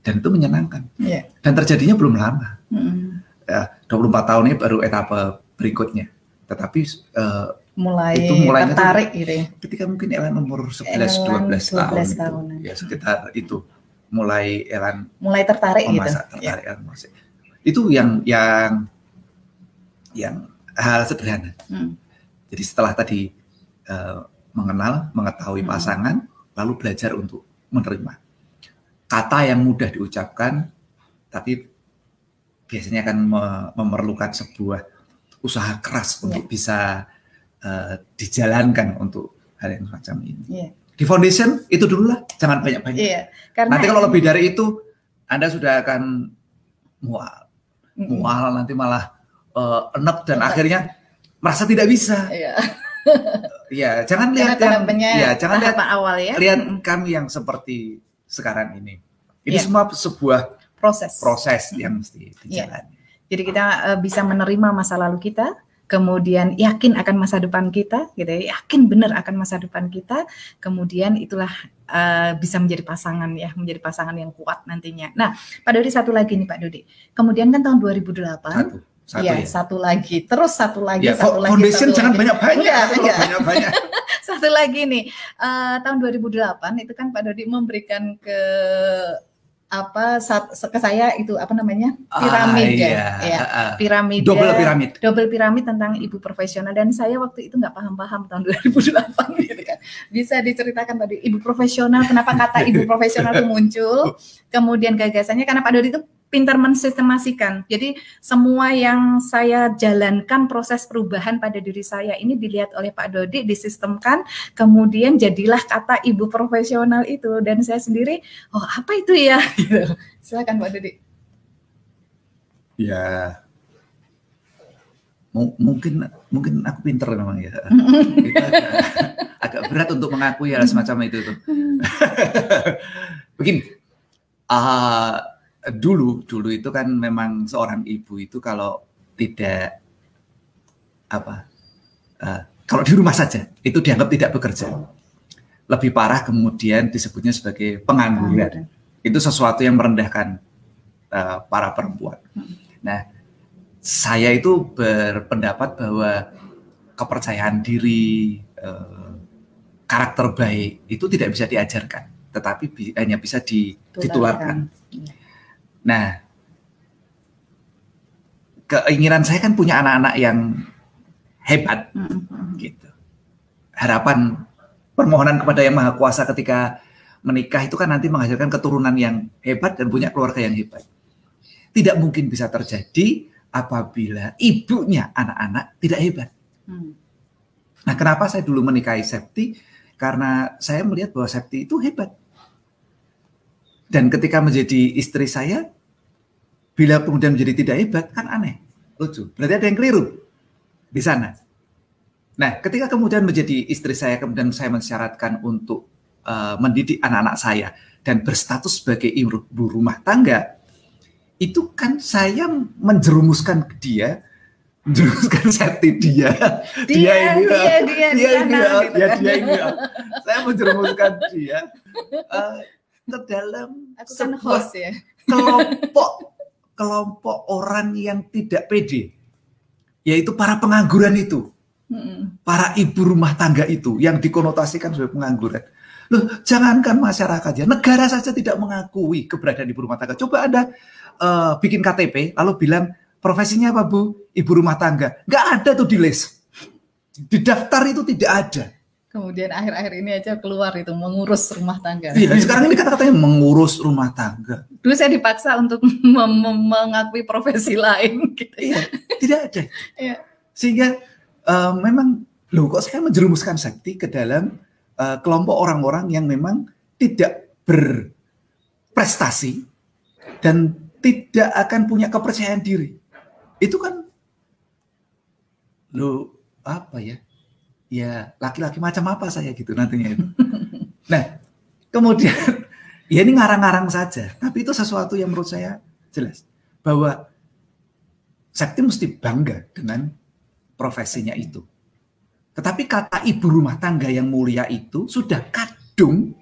Dan itu menyenangkan. Ya. Dan terjadinya belum lama. -hmm ya, 24 tahun ini baru etapa berikutnya. Tetapi uh, mulai itu mulai tertarik gitu ya. Ketika mungkin Elan umur 11 Elan 12, 12 tahun. tahun itu, ya sekitar itu mulai Elan mulai tertarik gitu. tertarik ya. Itu yang yang yang hal sederhana. Hmm. Jadi setelah tadi uh, mengenal, mengetahui hmm. pasangan, lalu belajar untuk menerima. Kata yang mudah diucapkan, tapi biasanya akan memerlukan sebuah usaha keras yeah. untuk bisa uh, dijalankan untuk hal yang semacam ini. Yeah. Di foundation itu dulu lah, jangan banyak-banyak. Yeah, karena nanti kalau lebih dari itu, Anda sudah akan mual, mm -hmm. mual nanti malah uh, enek dan akhirnya merasa tidak bisa. Yeah. Ya, jangan lihat yang, ya, jangan lihat awal ya. Lihat kami yang seperti sekarang ini. Ini yeah. semua sebuah proses proses yang mesti iya. dijalani. Yeah. Jadi kita uh, bisa menerima masa lalu kita, kemudian yakin akan masa depan kita, gitu ya, yakin benar akan masa depan kita, kemudian itulah uh, bisa menjadi pasangan ya, menjadi pasangan yang kuat nantinya. Nah, Pak Dodi satu lagi nih Pak Dodi. Kemudian kan tahun 2008 satu. Satu ya, ya, satu lagi, terus satu lagi, ya, satu lagi. Foundation jangan banyak-banyak, banyak-banyak. satu lagi nih, uh, tahun 2008 itu kan Pak Dodi memberikan ke apa ke saya itu apa namanya? Piramid ah, ya, iya. ya piramid double piramid. Double piramid tentang ibu profesional. Dan saya waktu itu nggak paham-paham tahun 2008 gitu kan. Bisa diceritakan tadi ibu profesional kenapa kata ibu profesional itu muncul? Kemudian gagasannya karena Pak Dodi itu pintar mensistemasikan. Jadi semua yang saya jalankan proses perubahan pada diri saya ini dilihat oleh Pak Dodi, disistemkan, kemudian jadilah kata ibu profesional itu dan saya sendiri, oh apa itu ya? Silakan Pak Dodi. Ya, mungkin mungkin aku pinter memang ya. agak, agak berat untuk mengakui hal semacam itu tuh. Begini, uh, dulu dulu itu kan memang seorang ibu itu kalau tidak apa uh, kalau di rumah saja itu dianggap tidak bekerja. Lebih parah kemudian disebutnya sebagai pengangguran. Itu sesuatu yang merendahkan uh, para perempuan. Nah saya itu berpendapat bahwa kepercayaan diri, eh, karakter baik itu tidak bisa diajarkan, tetapi hanya bisa ditularkan. Nah, keinginan saya kan punya anak-anak yang hebat, mm-hmm. gitu. Harapan permohonan kepada yang maha kuasa ketika menikah itu kan nanti menghasilkan keturunan yang hebat dan punya keluarga yang hebat. Tidak mungkin bisa terjadi apabila ibunya anak-anak tidak hebat. Hmm. Nah, kenapa saya dulu menikahi Septi? Karena saya melihat bahwa Septi itu hebat. Dan ketika menjadi istri saya, bila kemudian menjadi tidak hebat, kan aneh. Lucu. Berarti ada yang keliru di sana. Nah, ketika kemudian menjadi istri saya, kemudian saya mensyaratkan untuk uh, mendidik anak-anak saya dan berstatus sebagai ibu rumah tangga, itu kan saya menjerumuskan dia menjerumuskan safety dia dia, dia ini dia, dia, dia, dia ini ya, gitu dia, kan. dia ini ya. saya menjerumuskan dia uh, ke dalam Aku kan host, ya. kelompok kelompok orang yang tidak pede yaitu para pengangguran itu hmm. para ibu rumah tangga itu yang dikonotasikan sebagai pengangguran Loh, jangankan masyarakat ya, negara saja tidak mengakui keberadaan ibu rumah tangga. Coba Anda uh, bikin KTP, lalu bilang profesinya apa Bu? Ibu rumah tangga. Nggak ada tuh di list. Di daftar itu tidak ada. Kemudian akhir-akhir ini aja keluar itu mengurus rumah tangga. Iya, sekarang ini kata-katanya mengurus rumah tangga. Dulu saya dipaksa untuk mengakui profesi lain. Gitu. Iya, tidak ada. Iya. Sehingga uh, memang, loh kok saya menjerumuskan sakti ke dalam uh, kelompok orang-orang yang memang tidak berprestasi dan tidak akan punya kepercayaan diri. Itu kan lo apa ya? Ya laki-laki macam apa saya gitu nantinya itu. Nah, kemudian ya ini ngarang-ngarang saja, tapi itu sesuatu yang menurut saya jelas bahwa Sakti mesti bangga dengan profesinya itu. Tetapi kata ibu rumah tangga yang mulia itu sudah kadung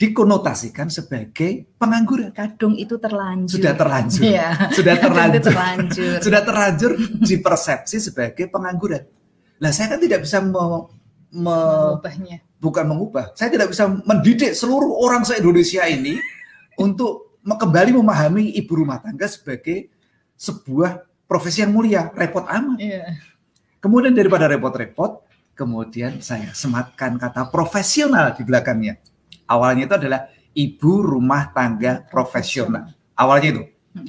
dikonotasikan sebagai pengangguran. Kadung itu terlanjur. Sudah terlanjur. Iya. Sudah terlanjur. terlanjur. sudah terlanjur dipersepsi sebagai pengangguran. Nah, saya kan tidak bisa me, me, mengubahnya. Bukan mengubah. Saya tidak bisa mendidik seluruh orang se-Indonesia ini untuk kembali memahami ibu rumah tangga sebagai sebuah profesi yang mulia. Repot amat. Iya. Kemudian daripada repot-repot, kemudian saya sematkan kata profesional di belakangnya. Awalnya itu adalah ibu rumah tangga profesional. Awalnya itu.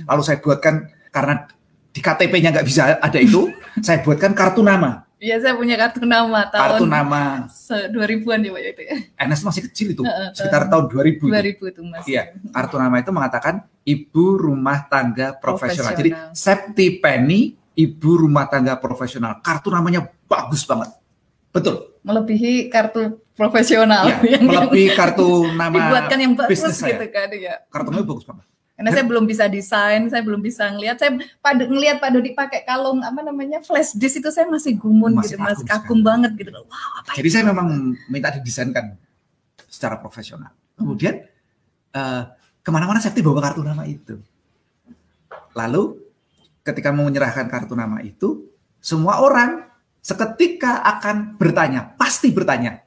Lalu saya buatkan karena di KTP-nya nggak bisa ada itu, saya buatkan kartu nama. Iya, saya punya kartu nama tahun kartu nama 2000-an ya Pak itu ya. Enes masih kecil itu, sekitar tahun 2000. 2000 itu Mas. Iya, kartu nama itu mengatakan ibu rumah tangga profesional. profesional. Jadi Septi Penny ibu rumah tangga profesional. Kartu namanya bagus banget. Betul. Melebihi kartu profesional. Ya, yang melebihi kartu nama dibuatkan yang bagus gitu kan ya. Kartunya bagus banget. Karena saya belum bisa desain, saya belum bisa ngelihat. Saya pada ngelihat pada dipakai kalung apa namanya flash disk itu saya masih gumun masih gitu, masih kagum banget gitu. Wow, apa Jadi itu? saya memang minta didesainkan secara profesional. Kemudian uh, ke mana-mana saya bawa kartu nama itu. Lalu ketika mau menyerahkan kartu nama itu, semua orang seketika akan bertanya, pasti bertanya.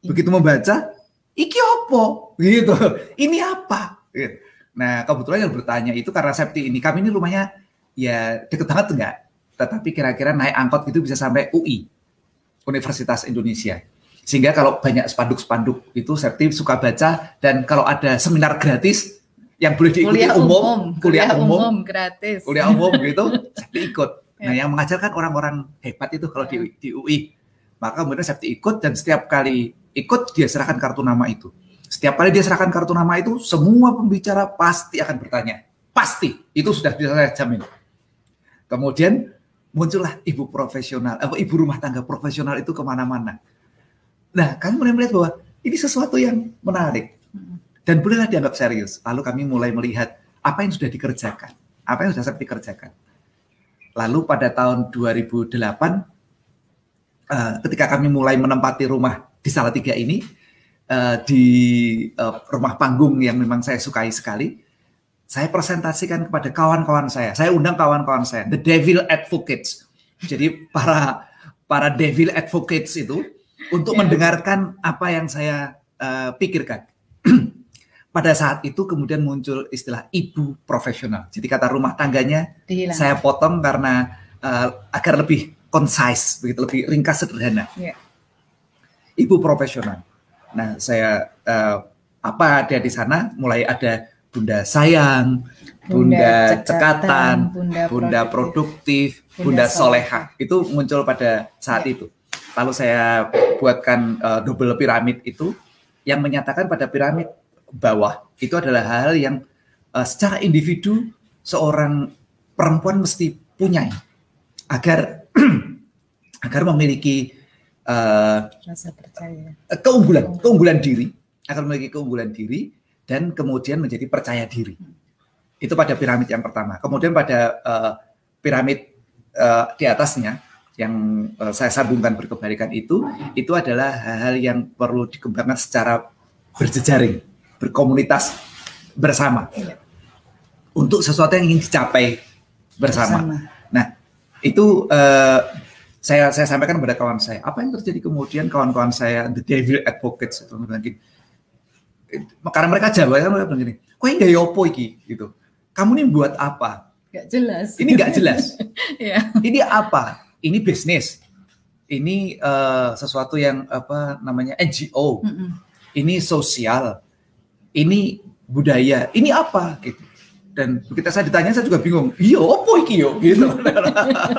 Begitu membaca, iki opo? Gitu. Ini apa? Gitu. Nah, kebetulan yang bertanya itu karena Septi ini, kami ini rumahnya ya deket banget enggak? Tetapi kira-kira naik angkot gitu bisa sampai UI, Universitas Indonesia. Sehingga kalau banyak spanduk-spanduk itu Septi suka baca dan kalau ada seminar gratis yang boleh diikuti kuliah umum, umum, kuliah, kuliah umum, umum gratis. Kuliah umum gitu, Septi ikut. Nah, yang mengajarkan orang-orang hebat itu kalau di, di UI. Maka kemudian Septi ikut dan setiap kali ikut dia serahkan kartu nama itu. Setiap kali dia serahkan kartu nama itu, semua pembicara pasti akan bertanya. Pasti, itu sudah bisa saya jamin. Kemudian muncullah ibu profesional, apa ibu rumah tangga profesional itu ke mana-mana. Nah, kami mulai melihat bahwa ini sesuatu yang menarik dan bolehlah dianggap serius. Lalu kami mulai melihat apa yang sudah dikerjakan, apa yang sudah saya dikerjakan. Lalu pada tahun 2008 uh, eh, ketika kami mulai menempati rumah di Salatiga ini uh, di uh, rumah panggung yang memang saya sukai sekali, saya presentasikan kepada kawan-kawan saya. Saya undang kawan-kawan saya, the devil advocates. Jadi para para devil advocates itu untuk yeah. mendengarkan apa yang saya uh, pikirkan. Pada saat itu kemudian muncul istilah ibu profesional. Jadi kata rumah tangganya Dihilang. saya potong karena uh, agar lebih concise, begitu lebih ringkas sederhana. Yeah. Ibu profesional. Nah, saya uh, apa ada di sana? Mulai ada bunda sayang, bunda, bunda cekatan, bunda, bunda produktif, bunda, bunda soleha. Itu muncul pada saat yeah. itu. Lalu saya buatkan uh, double piramid itu yang menyatakan pada piramid bawah itu adalah hal yang uh, secara individu seorang perempuan mesti punya agar agar memiliki uh, rasa percaya keunggulan keunggulan diri agar memiliki keunggulan diri dan kemudian menjadi percaya diri itu pada piramid yang pertama kemudian pada uh, piramid uh, di atasnya yang uh, saya sambungkan berkebalikan itu itu adalah hal-hal yang perlu dikembangkan secara berjejaring, berkomunitas bersama. Iya. Untuk sesuatu yang ingin dicapai bersama. bersama. Nah, itu uh, saya saya sampaikan kepada kawan saya. Apa yang terjadi kemudian kawan-kawan saya the devil advocates itu bilang gini. Karena mereka jawab mereka bilang gini, "Kok enggak yopo iki?" gitu. Kamu ini buat apa? Gak jelas. Ini gak jelas. yeah. Ini apa? ini bisnis, ini uh, sesuatu yang apa namanya NGO, mm -mm. ini sosial, ini budaya, ini apa gitu. Dan begitu saya ditanya saya juga bingung, iya apa iki yo gitu.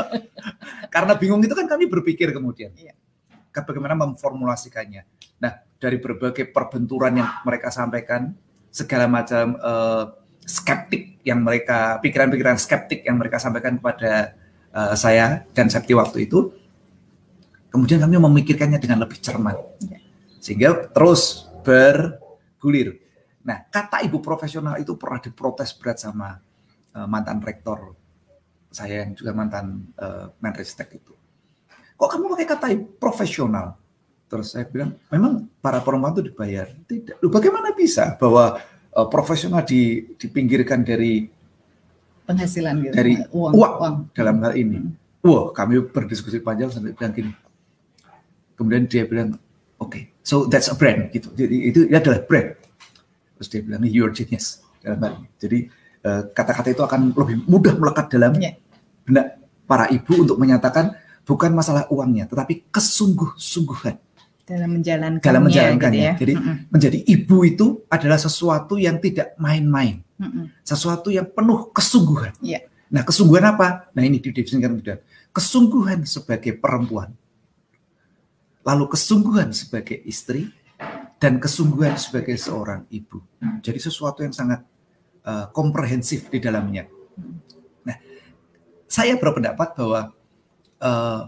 Karena bingung itu kan kami berpikir kemudian. Iya. Bagaimana memformulasikannya. Nah, dari berbagai perbenturan yang mereka sampaikan, segala macam uh, skeptik yang mereka pikiran-pikiran skeptik yang mereka sampaikan kepada uh, saya dan Septi waktu itu, kemudian kami memikirkannya dengan lebih cermat, ya. sehingga terus bergulir. Nah, kata ibu profesional itu pernah diprotes berat sama uh, mantan rektor saya yang juga mantan uh, Menristek itu. Kok kamu pakai kata ibu profesional? Terus saya bilang, memang para perempuan itu dibayar. Tidak. Loh, bagaimana bisa bahwa uh, profesional di, dipinggirkan dari penghasilan gitu dari uang, uang, uang. dalam hal ini. Hmm. Wah, kami berdiskusi panjang sampai bilang gini. Kemudian dia bilang, oke, okay, so that's a brand gitu. Jadi itu, itu adalah brand. Terus dia bilang, you're genius dalam hal ini. Jadi eh, kata-kata itu akan lebih mudah melekat dalam yeah. benak para ibu untuk menyatakan bukan masalah uangnya, tetapi kesungguh-sungguhan dalam menjalankannya. Dalam menjalankannya. Gitu ya? Jadi mm -hmm. menjadi ibu itu adalah sesuatu yang tidak main-main sesuatu yang penuh kesungguhan. Yeah. Nah, kesungguhan apa? Nah, ini didefinisikan kemudian. Kesungguhan sebagai perempuan. Lalu kesungguhan sebagai istri dan kesungguhan sebagai seorang ibu. Jadi sesuatu yang sangat uh, komprehensif di dalamnya. Nah, saya berpendapat bahwa uh,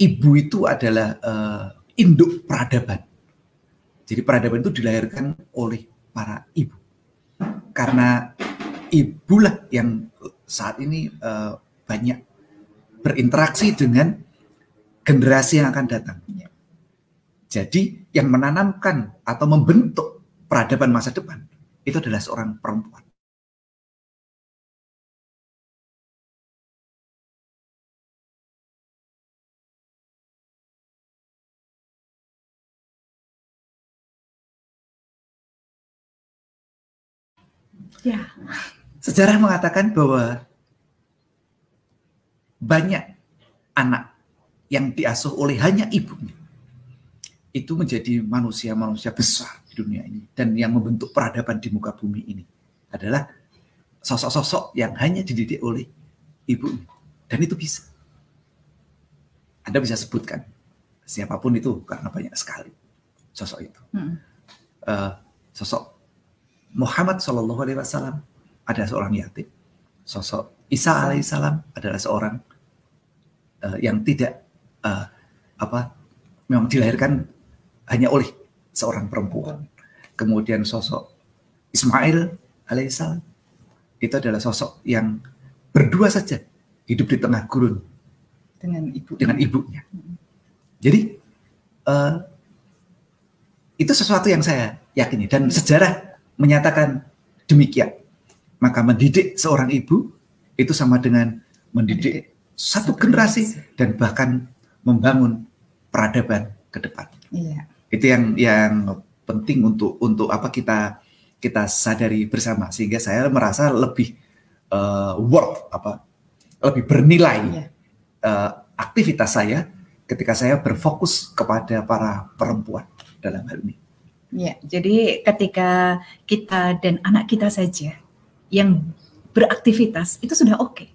ibu itu adalah uh, induk peradaban. Jadi peradaban itu dilahirkan oleh para ibu karena ibulah yang saat ini uh, banyak berinteraksi dengan generasi yang akan datang. Jadi yang menanamkan atau membentuk peradaban masa depan itu adalah seorang perempuan. Ya. Sejarah mengatakan bahwa banyak anak yang diasuh oleh hanya ibunya itu menjadi manusia-manusia besar di dunia ini dan yang membentuk peradaban di muka bumi ini adalah sosok-sosok yang hanya dididik oleh ibunya dan itu bisa Anda bisa sebutkan siapa pun itu karena banyak sekali sosok itu hmm. uh, sosok Muhammad Shallallahu Alaihi Wasallam adalah seorang yatim. Sosok Isa alaihissalam adalah seorang uh, yang tidak uh, apa memang dilahirkan hanya oleh seorang perempuan. Kemudian sosok Ismail alaihissalam itu adalah sosok yang berdua saja hidup di tengah gurun dengan ibu dengan ibunya. Jadi uh, itu sesuatu yang saya yakini dan sejarah menyatakan demikian maka mendidik seorang ibu itu sama dengan mendidik, satu generasi dan bahkan membangun peradaban ke depan. Iya. Itu yang yang penting untuk untuk apa kita kita sadari bersama sehingga saya merasa lebih uh, worth apa lebih bernilai uh, aktivitas saya ketika saya berfokus kepada para perempuan dalam hal ini. Ya, jadi ketika kita dan anak kita saja yang beraktivitas itu sudah oke. Okay.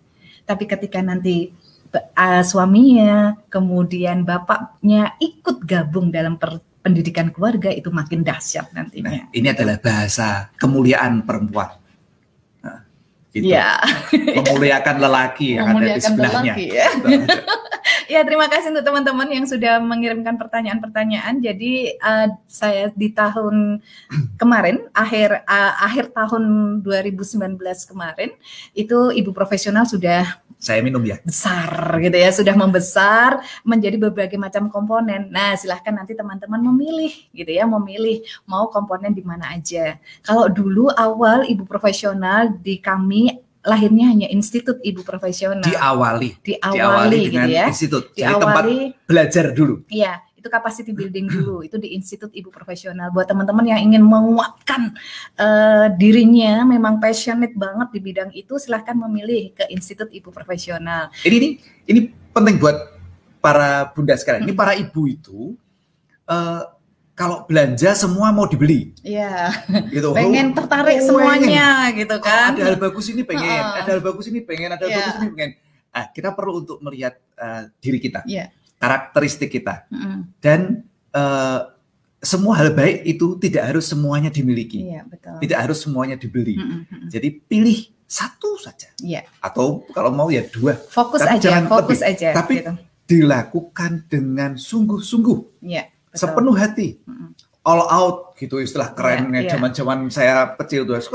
Tapi ketika nanti uh, suaminya, kemudian bapaknya ikut gabung dalam per, pendidikan keluarga itu makin dahsyat nantinya. Nah, ini adalah bahasa kemuliaan perempuan. Gitu. Ya. Memuliakan lelaki yang Memuliakan ada di sebelahnya. Lelaki, ya. ya, terima kasih untuk teman-teman yang sudah mengirimkan pertanyaan-pertanyaan. Jadi uh, saya di tahun kemarin, akhir uh, akhir tahun 2019 kemarin, itu ibu profesional sudah saya minum ya. Besar gitu ya, sudah membesar menjadi berbagai macam komponen. Nah, silahkan nanti teman-teman memilih gitu ya, memilih mau komponen di mana aja. Kalau dulu awal ibu profesional di kami lahirnya hanya institut ibu profesional. Diawali. Diawali, Diawali dengan gitu ya. institut. Diawali, Jadi tempat belajar dulu. Iya itu capacity building dulu itu di institut ibu profesional buat teman-teman yang ingin menguatkan uh, dirinya memang passionate banget di bidang itu silahkan memilih ke institut ibu profesional ini ini ini penting buat para bunda sekalian hmm. ini para ibu itu uh, kalau belanja semua mau dibeli. Iya. Gitu. Pengen tertarik oh, semuanya pengen. gitu kan. Oh, ada hal bagus ini pengen, uh, ada hal bagus ini pengen, ada hal yeah. bagus ini pengen. Ah, kita perlu untuk melihat uh, diri kita. Yeah karakteristik kita mm. dan uh, semua hal baik itu tidak harus semuanya dimiliki, iya, betul. tidak harus semuanya dibeli. Mm -hmm. Jadi pilih satu saja, yeah. atau kalau mau ya dua. Fokus tapi aja, jangan fokus lebih. aja. Tapi gitu. dilakukan dengan sungguh-sungguh, yeah, sepenuh hati, mm -hmm. all out gitu istilah kerennya yeah, zaman-zaman yeah. saya kecil tuh, harus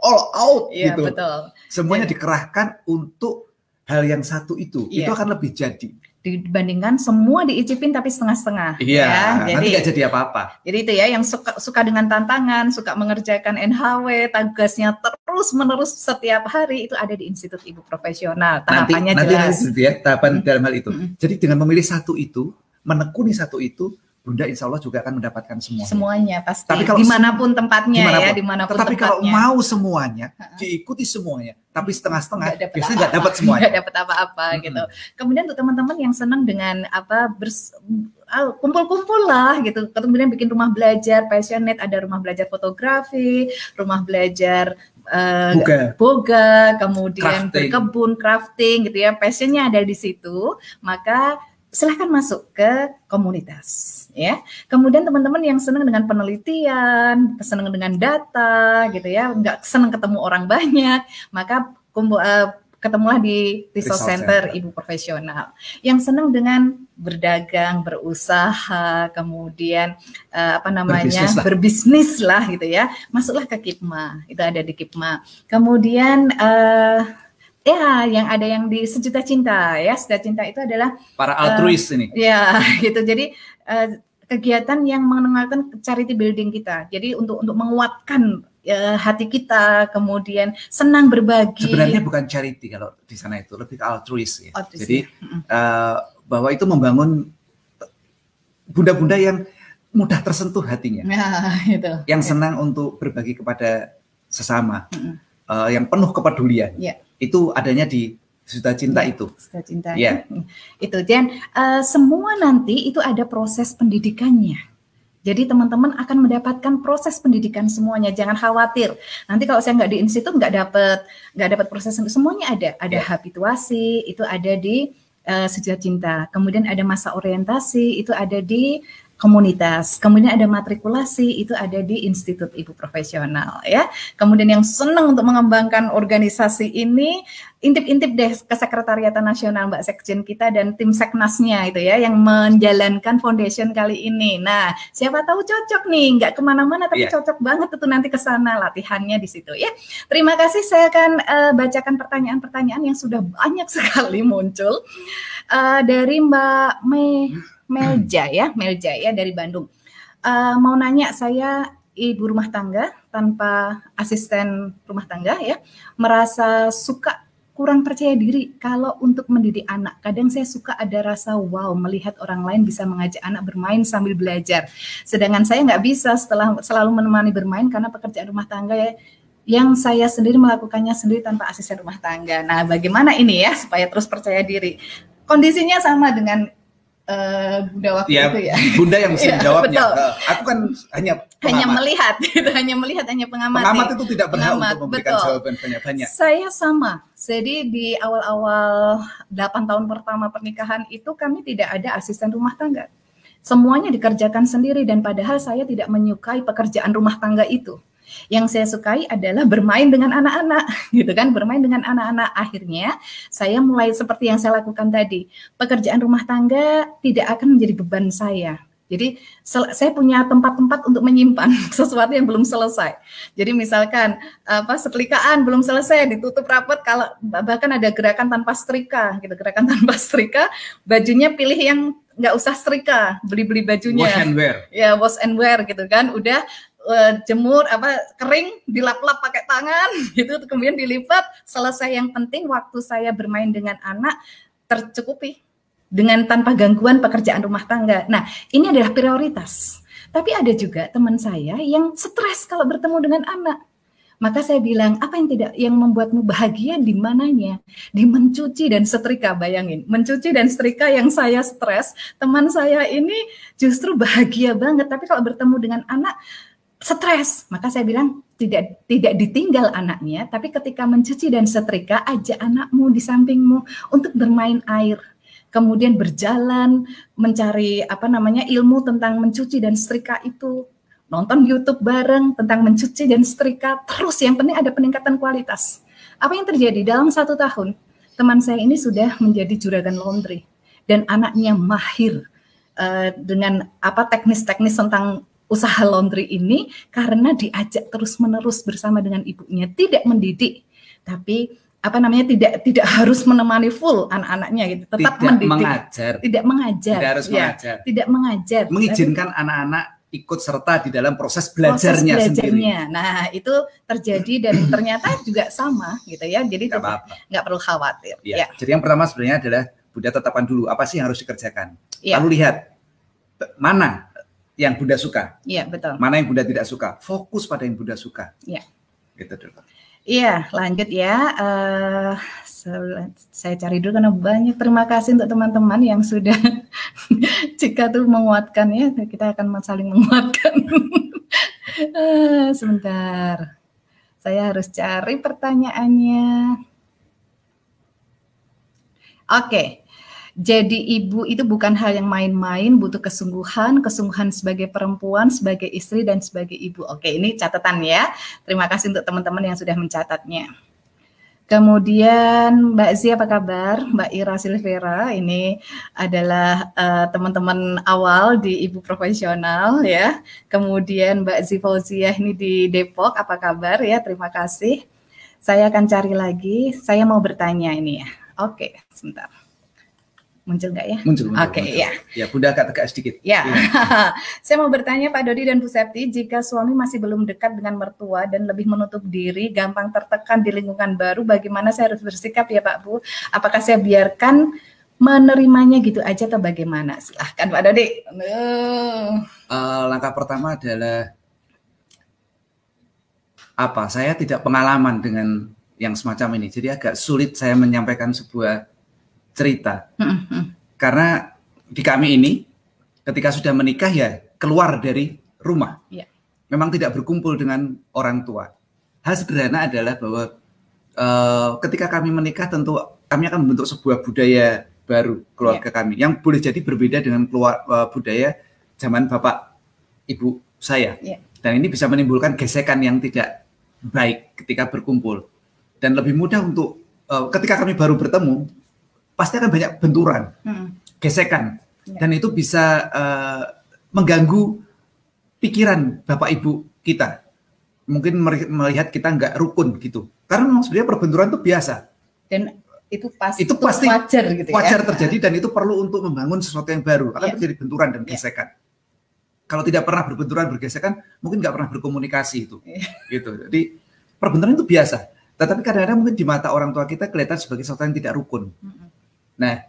all out yeah, gitu. Betul. Semuanya yeah. dikerahkan untuk hal yang satu itu, yeah. itu akan lebih jadi dibandingkan semua diicipin tapi setengah-setengah. Iya, ya. jadi, nanti gak jadi apa-apa. Jadi itu ya yang suka suka dengan tantangan, suka mengerjakan NHW, tugasnya terus-menerus setiap hari itu ada di Institut Ibu Profesional. Tahapannya nanti, jelas. Nanti ya, tahapan hmm. dalam hal itu. Hmm. Jadi dengan memilih satu itu, menekuni satu itu, Bunda insya Allah juga akan mendapatkan semuanya. Semuanya pasti. Tapi kalau di mana pun tempatnya di mana pun. ya, di mana pun Tetapi tempatnya. kalau mau semuanya, diikuti semuanya, tapi setengah-setengah, biasanya nggak dapat semuanya. Nggak dapat apa-apa hmm. gitu. Kemudian untuk teman-teman yang senang dengan apa bers ah, kumpul-kumpul lah gitu. Kemudian bikin rumah belajar passionate, ada rumah belajar fotografi, rumah belajar uh, boga. boga, kemudian crafting. berkebun, crafting gitu ya. Passionnya ada di situ, maka silahkan masuk ke komunitas ya. Kemudian teman-teman yang senang dengan penelitian, senang dengan data gitu ya, nggak senang ketemu orang banyak, maka kumpul uh, ketemulah di Resource Center, Center Ibu Profesional. Yang senang dengan berdagang, berusaha, kemudian uh, apa namanya berbisnis lah. berbisnis lah gitu ya, masuklah ke KIPMA. Itu ada di KIPMA. Kemudian uh, Ya, yang ada yang di sejuta cinta ya. Sejuta cinta itu adalah para altruis uh, ini. Ya, gitu. Jadi uh, kegiatan yang mengenalkan charity building kita. Jadi untuk untuk menguatkan uh, hati kita, kemudian senang berbagi. Sebenarnya bukan charity kalau di sana itu, lebih ke altruis ya. Altruis, Jadi ya. uh, bahwa itu membangun bunda-bunda yang mudah tersentuh hatinya. Ya, itu. Yang senang untuk berbagi kepada sesama. Mm -hmm. uh, yang penuh kepedulian. Ya itu adanya di Sudah Cinta ya, itu. Sudah Cinta. Ya. Itu dan uh, semua nanti itu ada proses pendidikannya. Jadi teman-teman akan mendapatkan proses pendidikan semuanya. Jangan khawatir. Nanti kalau saya nggak di institut nggak dapat nggak dapat proses semuanya ada. Ada ya. habituasi itu ada di uh, Sejuta Cinta. Kemudian ada masa orientasi itu ada di komunitas. Kemudian ada matrikulasi itu ada di Institut Ibu Profesional ya. Kemudian yang senang untuk mengembangkan organisasi ini intip-intip deh ke Sekretariatan Nasional Mbak Sekjen kita dan tim Seknasnya itu ya yang menjalankan foundation kali ini. Nah, siapa tahu cocok nih, nggak ke mana-mana tapi yeah. cocok banget itu nanti ke sana latihannya di situ ya. Terima kasih saya akan uh, bacakan pertanyaan-pertanyaan yang sudah banyak sekali muncul uh, dari Mbak Mei Melja ya, Melja ya dari Bandung. Uh, mau nanya saya ibu rumah tangga tanpa asisten rumah tangga ya merasa suka kurang percaya diri kalau untuk mendidik anak. Kadang saya suka ada rasa wow melihat orang lain bisa mengajak anak bermain sambil belajar. Sedangkan saya nggak bisa setelah selalu menemani bermain karena pekerjaan rumah tangga ya yang saya sendiri melakukannya sendiri tanpa asisten rumah tangga. Nah, bagaimana ini ya supaya terus percaya diri? Kondisinya sama dengan uh, Bunda waktu ya, itu ya. Bunda yang mesti ya, jawabnya. Uh, aku kan hanya pengamat. hanya melihat, gitu, hanya melihat, hanya pengamat. Pengamat itu tidak berhak pengamat, untuk memberikan betul. jawaban banyak-banyak. Saya sama. Jadi di awal-awal 8 tahun pertama pernikahan itu kami tidak ada asisten rumah tangga. Semuanya dikerjakan sendiri dan padahal saya tidak menyukai pekerjaan rumah tangga itu. Yang saya sukai adalah bermain dengan anak-anak, gitu kan, bermain dengan anak-anak. Akhirnya saya mulai seperti yang saya lakukan tadi. Pekerjaan rumah tangga tidak akan menjadi beban saya. Jadi saya punya tempat-tempat untuk menyimpan sesuatu yang belum selesai. Jadi misalkan apa setrikaan belum selesai ditutup rapat kalau bahkan ada gerakan tanpa setrika gitu gerakan tanpa setrika bajunya pilih yang nggak usah setrika beli-beli bajunya. Wash and wear. Ya wash and wear gitu kan udah uh, jemur apa kering dilap-lap pakai tangan gitu kemudian dilipat selesai yang penting waktu saya bermain dengan anak tercukupi dengan tanpa gangguan pekerjaan rumah tangga. Nah, ini adalah prioritas. Tapi ada juga teman saya yang stres kalau bertemu dengan anak. Maka saya bilang, apa yang tidak yang membuatmu bahagia di mananya? Di mencuci dan setrika, bayangin. Mencuci dan setrika yang saya stres, teman saya ini justru bahagia banget. Tapi kalau bertemu dengan anak, stres. Maka saya bilang tidak tidak ditinggal anaknya, tapi ketika mencuci dan setrika, ajak anakmu di sampingmu untuk bermain air. Kemudian berjalan mencari apa namanya ilmu tentang mencuci dan setrika itu, nonton YouTube bareng tentang mencuci dan setrika. Terus yang penting ada peningkatan kualitas. Apa yang terjadi dalam satu tahun? Teman saya ini sudah menjadi juragan laundry dan anaknya mahir uh, dengan apa teknis-teknis tentang usaha laundry ini karena diajak terus-menerus bersama dengan ibunya, tidak mendidik, tapi apa namanya tidak tidak harus menemani full anak-anaknya gitu tetap tidak mendidik. mengajar. Tidak mengajar tidak harus ya, mengajar. Tidak mengajar. Mengizinkan anak-anak ikut serta di dalam proses belajarnya, proses belajarnya. sendiri. Nah itu terjadi dan ternyata juga sama gitu ya. Jadi nggak, apa -apa. nggak perlu khawatir ya. ya. Jadi yang pertama sebenarnya adalah Bunda tetapkan dulu apa sih yang harus dikerjakan? Ya. lalu lihat mana yang Bunda suka. Iya, betul. Mana yang Bunda tidak suka. Fokus pada yang Bunda suka. Iya. Gitu dulu. Iya, lanjut ya. Uh, saya cari dulu karena banyak terima kasih untuk teman-teman yang sudah jika tuh menguatkan ya kita akan saling menguatkan. uh, sebentar, saya harus cari pertanyaannya. Oke, okay. Jadi ibu itu bukan hal yang main-main, butuh kesungguhan, kesungguhan sebagai perempuan, sebagai istri dan sebagai ibu. Oke, ini catatan ya. Terima kasih untuk teman-teman yang sudah mencatatnya. Kemudian Mbak Zia apa kabar? Mbak Ira Silvera ini adalah uh, teman-teman awal di Ibu Profesional ya. Kemudian Mbak Zifauzia ini di Depok apa kabar ya? Terima kasih. Saya akan cari lagi. Saya mau bertanya ini ya. Oke, sebentar. Muncul nggak ya? Muncul. muncul Oke, okay, ya. Ya, Bunda agak tegak sedikit. Ya. ya. Saya mau bertanya Pak Dodi dan Bu Septi, jika suami masih belum dekat dengan mertua dan lebih menutup diri, gampang tertekan di lingkungan baru, bagaimana saya harus bersikap ya Pak Bu? Apakah saya biarkan menerimanya gitu aja atau bagaimana? Silahkan Pak Dodi. Uh. Uh, langkah pertama adalah apa? Saya tidak pengalaman dengan yang semacam ini, jadi agak sulit saya menyampaikan sebuah cerita. Karena di kami ini ketika sudah menikah ya keluar dari rumah. Yeah. Memang tidak berkumpul dengan orang tua. Hal sederhana adalah bahwa uh, ketika kami menikah tentu kami akan membentuk sebuah budaya baru keluarga yeah. kami yang boleh jadi berbeda dengan keluar uh, budaya zaman bapak ibu saya. Yeah. Dan ini bisa menimbulkan gesekan yang tidak baik ketika berkumpul dan lebih mudah untuk uh, ketika kami baru bertemu pasti akan banyak benturan, hmm. gesekan, ya. dan itu bisa uh, mengganggu pikiran bapak ibu kita. Mungkin melihat kita nggak rukun gitu, karena memang sebenarnya perbenturan itu biasa. Dan itu pasti itu pasti wajar gitu ya. wajar terjadi dan itu perlu untuk membangun sesuatu yang baru akan ya. terjadi benturan dan ya. gesekan. kalau tidak pernah berbenturan bergesekan mungkin nggak pernah berkomunikasi itu iya. gitu jadi perbenturan itu biasa tetapi kadang-kadang mungkin di mata orang tua kita kelihatan sebagai sesuatu yang tidak rukun nah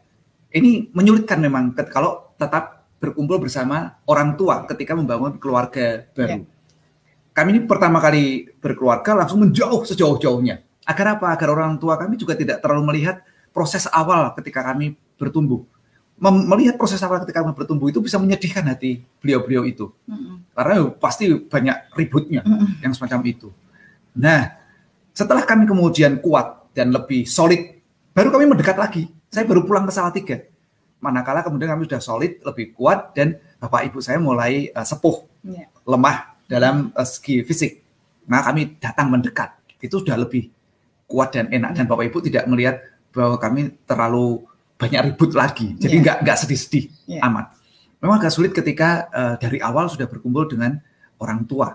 ini menyulitkan memang kalau tetap berkumpul bersama orang tua ketika membangun keluarga baru yeah. kami ini pertama kali berkeluarga langsung menjauh sejauh-jauhnya agar apa agar orang tua kami juga tidak terlalu melihat proses awal ketika kami bertumbuh melihat proses awal ketika bertumbuh itu bisa menyedihkan hati beliau-beliau itu. Mm-hmm. Karena pasti banyak ributnya mm-hmm. yang semacam itu. Nah, setelah kami kemudian kuat dan lebih solid, baru kami mendekat lagi. Saya baru pulang ke Salatiga. Manakala kemudian kami sudah solid, lebih kuat dan bapak ibu saya mulai uh, sepuh, yeah. lemah dalam uh, segi fisik. Nah, kami datang mendekat. Itu sudah lebih kuat dan enak dan bapak ibu tidak melihat bahwa kami terlalu banyak ribut lagi. Jadi yeah. nggak nggak sedih-sedih yeah. amat. Memang agak sulit ketika uh, dari awal sudah berkumpul dengan orang tua.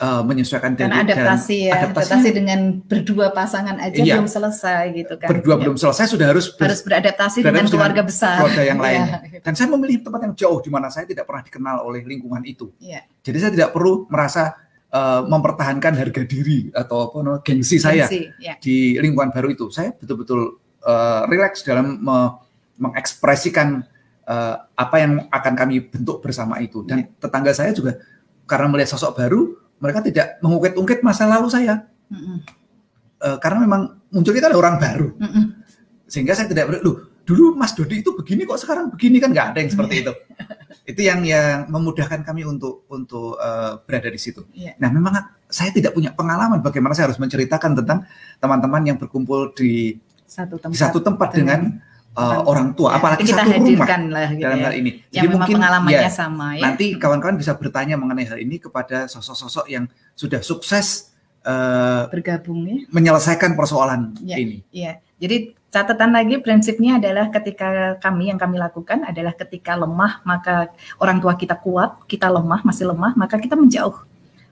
Uh, menyesuaikan dan adaptasi ya adaptasi dengan berdua pasangan aja iya, belum selesai gitu kan berdua ya. belum selesai sudah harus ber, harus beradaptasi, dengan keluarga besar keluarga yang lain ya, gitu. dan saya memilih tempat yang jauh di mana saya tidak pernah dikenal oleh lingkungan itu ya. jadi saya tidak perlu merasa uh, mempertahankan harga diri atau apa no, gengsi, gengsi saya ya. di lingkungan baru itu saya betul-betul uh, relax dalam me mengekspresikan uh, apa yang akan kami bentuk bersama itu. Dan yeah. tetangga saya juga karena melihat sosok baru, mereka tidak mengungkit-ungkit masa lalu saya. Mm -hmm. uh, karena memang munculnya kan orang baru. Mm -hmm. Sehingga saya tidak lu dulu Mas Dodi itu begini kok sekarang begini kan nggak ada yang seperti itu. itu yang yang memudahkan kami untuk untuk uh, berada di situ. Yeah. Nah, memang saya tidak punya pengalaman bagaimana saya harus menceritakan tentang teman-teman yang berkumpul di satu tempat, satu tempat dengan, dengan uh, orang tua, ya, apalagi kita satu rumah lah, gitu dalam ya. hal ini. Jadi mungkin pengalamannya ya, sama ya. Nanti kawan-kawan bisa bertanya mengenai hal ini kepada sosok-sosok yang sudah sukses uh, bergabung ya. menyelesaikan persoalan ya, ini. Iya. Jadi catatan lagi prinsipnya adalah ketika kami yang kami lakukan adalah ketika lemah maka orang tua kita kuat, kita lemah masih lemah maka kita menjauh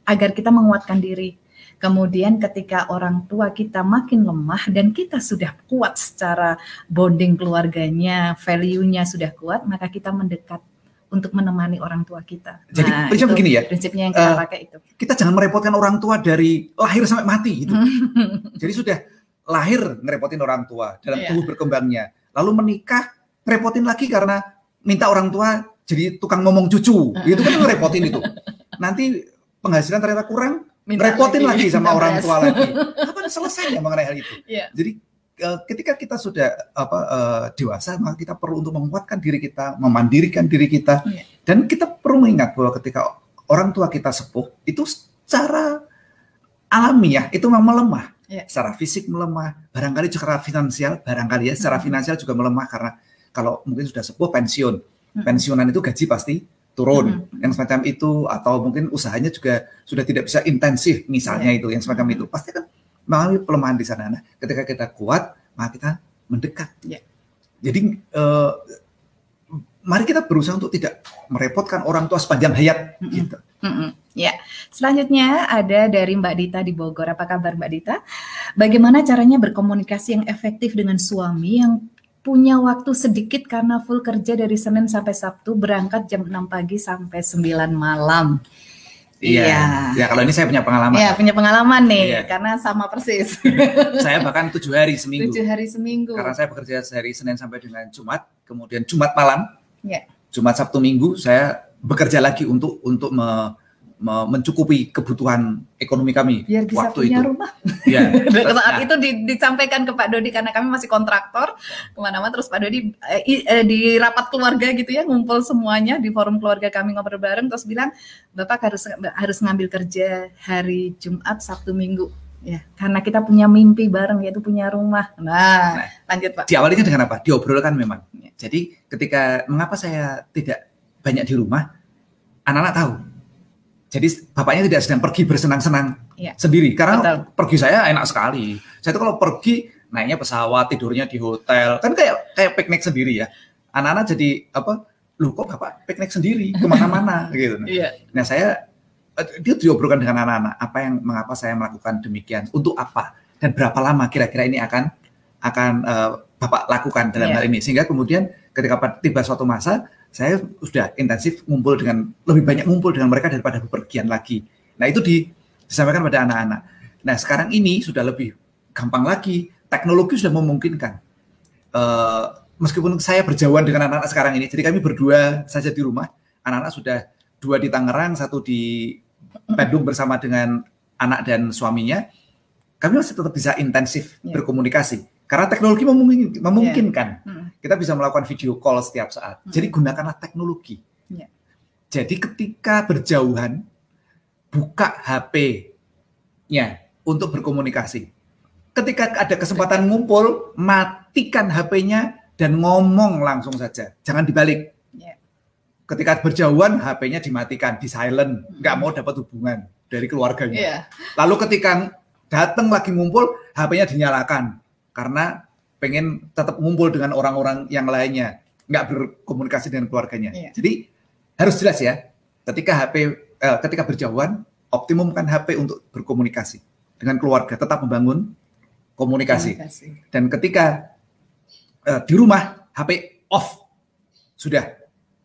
agar kita menguatkan diri Kemudian ketika orang tua kita makin lemah dan kita sudah kuat secara bonding keluarganya, value-nya sudah kuat, maka kita mendekat untuk menemani orang tua kita. Jadi nah, prinsip begini ya. Prinsipnya yang kita uh, pakai itu. Kita jangan merepotkan orang tua dari lahir sampai mati gitu. Jadi sudah lahir ngerepotin orang tua dalam yeah. tubuh berkembangnya. Lalu menikah ngerepotin lagi karena minta orang tua jadi tukang ngomong cucu. Itu kan ngerepotin itu. Nanti penghasilan ternyata kurang, Minta repotin lagi, lagi sama orang tua lagi. Apa selesainya mengenai hal itu? Yeah. Jadi uh, ketika kita sudah apa uh, dewasa, maka kita perlu untuk menguatkan diri kita, memandirikan diri kita, yeah. dan kita perlu mengingat bahwa ketika orang tua kita sepuh, itu secara alamiah itu memang melemah. Yeah. Secara fisik melemah, barangkali secara finansial, barangkali ya secara hmm. finansial juga melemah karena kalau mungkin sudah sepuh pensiun, hmm. pensiunan itu gaji pasti turun mm-hmm. yang semacam itu atau mungkin usahanya juga sudah tidak bisa intensif misalnya yeah. itu yang semacam itu pasti kan mengalami pelemahan di sana. Nah, ketika kita kuat, maka kita mendekat. Yeah. Jadi uh, mari kita berusaha untuk tidak merepotkan orang tua sepanjang hayat mm-hmm. gitu. Mm-hmm. Ya, selanjutnya ada dari Mbak Dita di Bogor. Apa kabar Mbak Dita? Bagaimana caranya berkomunikasi yang efektif dengan suami yang punya waktu sedikit karena full kerja dari Senin sampai Sabtu berangkat jam 6 pagi sampai 9 malam. Iya. iya. Ya kalau ini saya punya pengalaman. Iya punya pengalaman nih iya. karena sama persis. saya bahkan tujuh hari seminggu. Tujuh hari seminggu. Karena saya bekerja dari Senin sampai dengan Jumat, kemudian Jumat malam, iya. Jumat Sabtu Minggu saya bekerja lagi untuk untuk me, mencukupi kebutuhan ekonomi kami Biar bisa waktu punya itu. rumah. Ya. Saat nah. itu di, disampaikan ke Pak Dodi karena kami masih kontraktor ke mana-mana terus Pak Dodi eh, eh, di rapat keluarga gitu ya ngumpul semuanya di forum keluarga kami ngobrol bareng terus bilang Bapak harus harus ngambil kerja hari Jumat Sabtu Minggu ya karena kita punya mimpi bareng yaitu punya rumah. Nah, nah lanjut Pak. Diawalinya dengan apa? Diobrolkan memang. Ya. Jadi ketika mengapa saya tidak banyak di rumah, anak-anak tahu jadi bapaknya tidak sedang pergi bersenang-senang ya. sendiri karena Betul. pergi saya enak sekali. Saya itu kalau pergi naiknya pesawat, tidurnya di hotel, kan kayak kayak piknik sendiri ya. Anak-anak jadi apa? Lu kok bapak piknik sendiri ke mana-mana gitu. Iya. Nah saya eh, dia diobrolkan dengan anak-anak apa yang mengapa saya melakukan demikian untuk apa dan berapa lama kira-kira ini akan akan uh, bapak lakukan dalam yeah. hal ini sehingga kemudian ketika tiba suatu masa saya sudah intensif ngumpul dengan lebih banyak ngumpul dengan mereka daripada bepergian lagi. Nah itu disampaikan pada anak-anak. Nah sekarang ini sudah lebih gampang lagi, teknologi sudah memungkinkan. Uh, meskipun saya berjauhan dengan anak-anak sekarang ini, jadi kami berdua saja di rumah, anak-anak sudah dua di Tangerang, satu di Bandung bersama dengan anak dan suaminya, kami masih tetap bisa intensif yeah. berkomunikasi karena teknologi memungkinkan. memungkinkan. Yeah. Hmm. Kita bisa melakukan video call setiap saat. Hmm. Jadi gunakanlah teknologi. Yeah. Jadi ketika berjauhan, buka HP-nya untuk berkomunikasi. Ketika ada kesempatan ngumpul, matikan HP-nya dan ngomong langsung saja. Jangan dibalik. Yeah. Ketika berjauhan, HP-nya dimatikan, di silent, nggak hmm. mau dapat hubungan dari keluarganya. Yeah. Lalu ketika datang lagi ngumpul, HP-nya dinyalakan karena pengen tetap ngumpul dengan orang-orang yang lainnya, nggak berkomunikasi dengan keluarganya. Iya. Jadi harus jelas ya, ketika HP, eh, ketika berjauhan, optimumkan HP untuk berkomunikasi dengan keluarga, tetap membangun komunikasi. komunikasi. Dan ketika eh, di rumah, HP off, sudah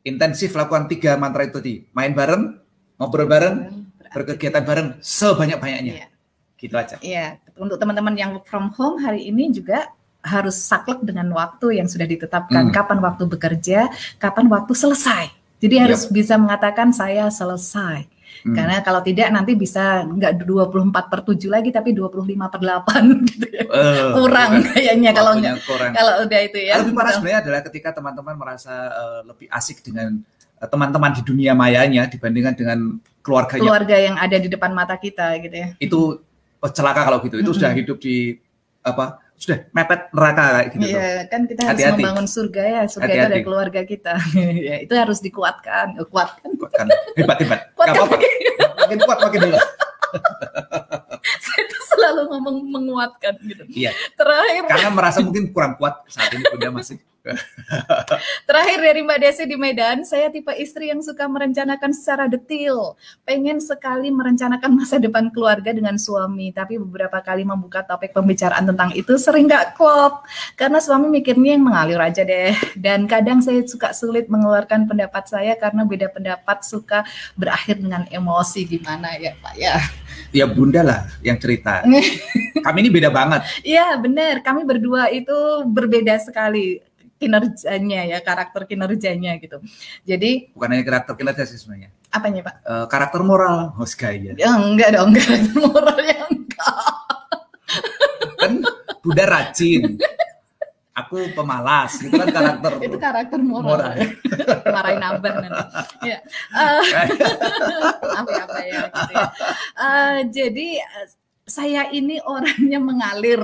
intensif lakukan tiga mantra itu tadi, main bareng, ngobrol bareng, berkegiatan bareng sebanyak-banyaknya. Iya. Gitu aja. Iya, untuk teman-teman yang work from home hari ini juga harus saklek dengan waktu yang sudah ditetapkan. Hmm. Kapan waktu bekerja, kapan waktu selesai. Jadi harus yep. bisa mengatakan saya selesai. Hmm. Karena kalau tidak nanti bisa nggak 24 per 7 lagi tapi 25 per 8 gitu ya. Uh, kurang kayaknya kalau nggak kalau udah itu ya. Lebih parah sebenarnya adalah ketika teman-teman merasa uh, lebih asik dengan eh, teman-teman uh, di dunia mayanya dibandingkan dengan keluarganya. Keluarga yang ada di depan mata kita gitu ya. Itu oh, celaka kalau gitu. Itu -hmm. sudah hidup di apa? Sudah mepet neraka kayak gitu. Iya, kan kita harus Hati-hati. membangun surga ya. Surga Hati-hati. itu ada keluarga kita. ya, itu harus dikuatkan. Oh, kuatkan. Kuatkan. Hebat, hebat. Kuatkan apa-apa. Makin kuat makin dulu. Saya itu selalu ngomong menguatkan gitu. Iya. Terakhir. Karena merasa mungkin kurang kuat saat ini Bunda masih Terakhir dari Mbak Desi di Medan, saya tipe istri yang suka merencanakan secara detil. Pengen sekali merencanakan masa depan keluarga dengan suami, tapi beberapa kali membuka topik pembicaraan tentang itu sering gak klop. Karena suami mikirnya yang mengalir aja deh. Dan kadang saya suka sulit mengeluarkan pendapat saya karena beda pendapat suka berakhir dengan emosi. Gimana ya Pak ya? Ya bunda lah yang cerita. Kami ini beda banget. Iya benar, kami berdua itu berbeda sekali kinerjanya ya karakter kinerjanya gitu. Jadi bukan hanya karakter kinerja sih sebenarnya. Apanya pak? Uh, karakter moral, host oh, ya. ya. Enggak dong, karakter moralnya enggak. kan Buddha rajin. Aku pemalas, gitu kan karakter. Itu karakter moral. moral. Marahin abang nanti. Ya. Uh, apa ya, apa ya, gitu ya. Uh, jadi saya ini orangnya mengalir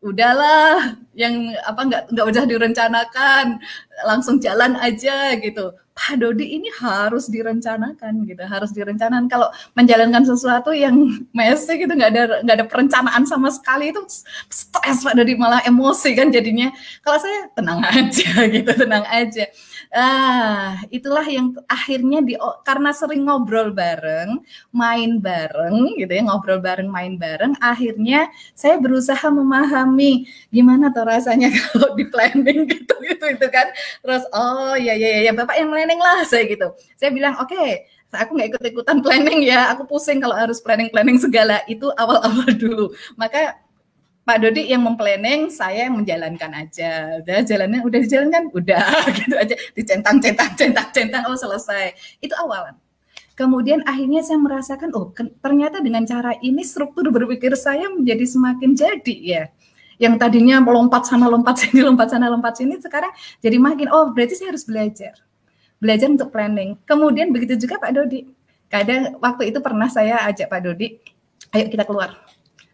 udahlah yang apa nggak nggak usah direncanakan langsung jalan aja gitu. Pak Dodi ini harus direncanakan gitu harus direncanakan. Kalau menjalankan sesuatu yang messy gitu nggak ada nggak ada perencanaan sama sekali itu stres Pak Dodi malah emosi kan jadinya. Kalau saya tenang aja gitu tenang aja Ah, itulah yang akhirnya di karena sering ngobrol bareng, main bareng gitu ya, ngobrol bareng, main bareng, akhirnya saya berusaha memahami gimana tuh rasanya kalau di planning gitu gitu itu kan. Terus oh ya ya ya Bapak yang planning lah saya gitu. Saya bilang oke, okay, aku nggak ikut ikutan planning ya aku pusing kalau harus planning planning segala itu awal awal dulu maka Pak Dodi yang memplanning, saya yang menjalankan aja. Udah jalannya udah dijalankan, udah gitu aja dicentang centang centang centang oh selesai. Itu awalan. Kemudian akhirnya saya merasakan oh ternyata dengan cara ini struktur berpikir saya menjadi semakin jadi ya. Yang tadinya melompat sana lompat sini lompat sana lompat sini sekarang jadi makin oh berarti saya harus belajar. Belajar untuk planning. Kemudian begitu juga Pak Dodi. Kadang waktu itu pernah saya ajak Pak Dodi, ayo kita keluar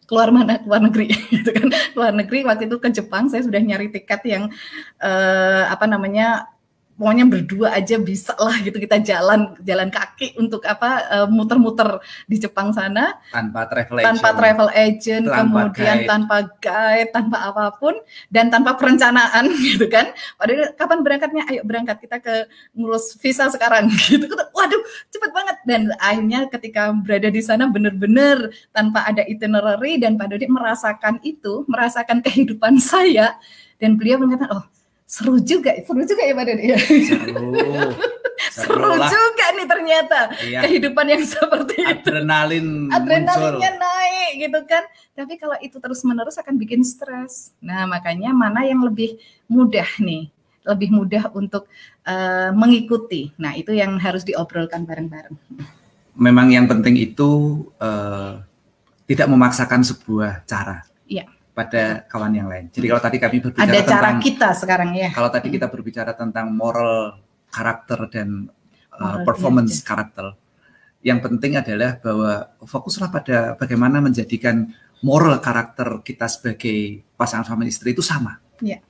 keluar mana? Keluar negeri. Gitu kan. Keluar negeri. Waktu itu ke Jepang saya sudah nyari tiket yang uh, apa namanya pokoknya berdua aja bisa lah gitu kita jalan jalan kaki untuk apa uh, muter-muter di Jepang sana. Tanpa travel agent. tanpa travel agent tanpa kemudian guide. tanpa guide tanpa apa pun dan tanpa perencanaan gitu kan. Padahal kapan berangkatnya? Ayo berangkat kita ke ngurus visa sekarang gitu. Waduh cepet banget. Dan akhirnya ketika berada di sana benar-benar tanpa ada itinerary dan Pak Dodi merasakan itu merasakan kehidupan saya dan beliau mengatakan oh seru juga, seru juga ya Pak Dodi ya. Seru. Seru juga nih ternyata iya. kehidupan yang seperti itu. Adrenalin Adrenalinnya muncul. naik gitu kan. Tapi kalau itu terus-menerus akan bikin stres. Nah, makanya mana yang lebih mudah nih? Lebih mudah untuk uh, mengikuti. Nah, itu yang harus diobrolkan bareng-bareng. Memang yang penting itu uh, tidak memaksakan sebuah cara. Iya pada kawan yang lain. Jadi kalau tadi kami berbicara ada tentang cara kita sekarang ya. Kalau tadi kita berbicara tentang moral karakter dan uh, performance ya. karakter, yang penting adalah bahwa fokuslah pada bagaimana menjadikan moral karakter kita sebagai pasangan suami istri itu sama. Ya.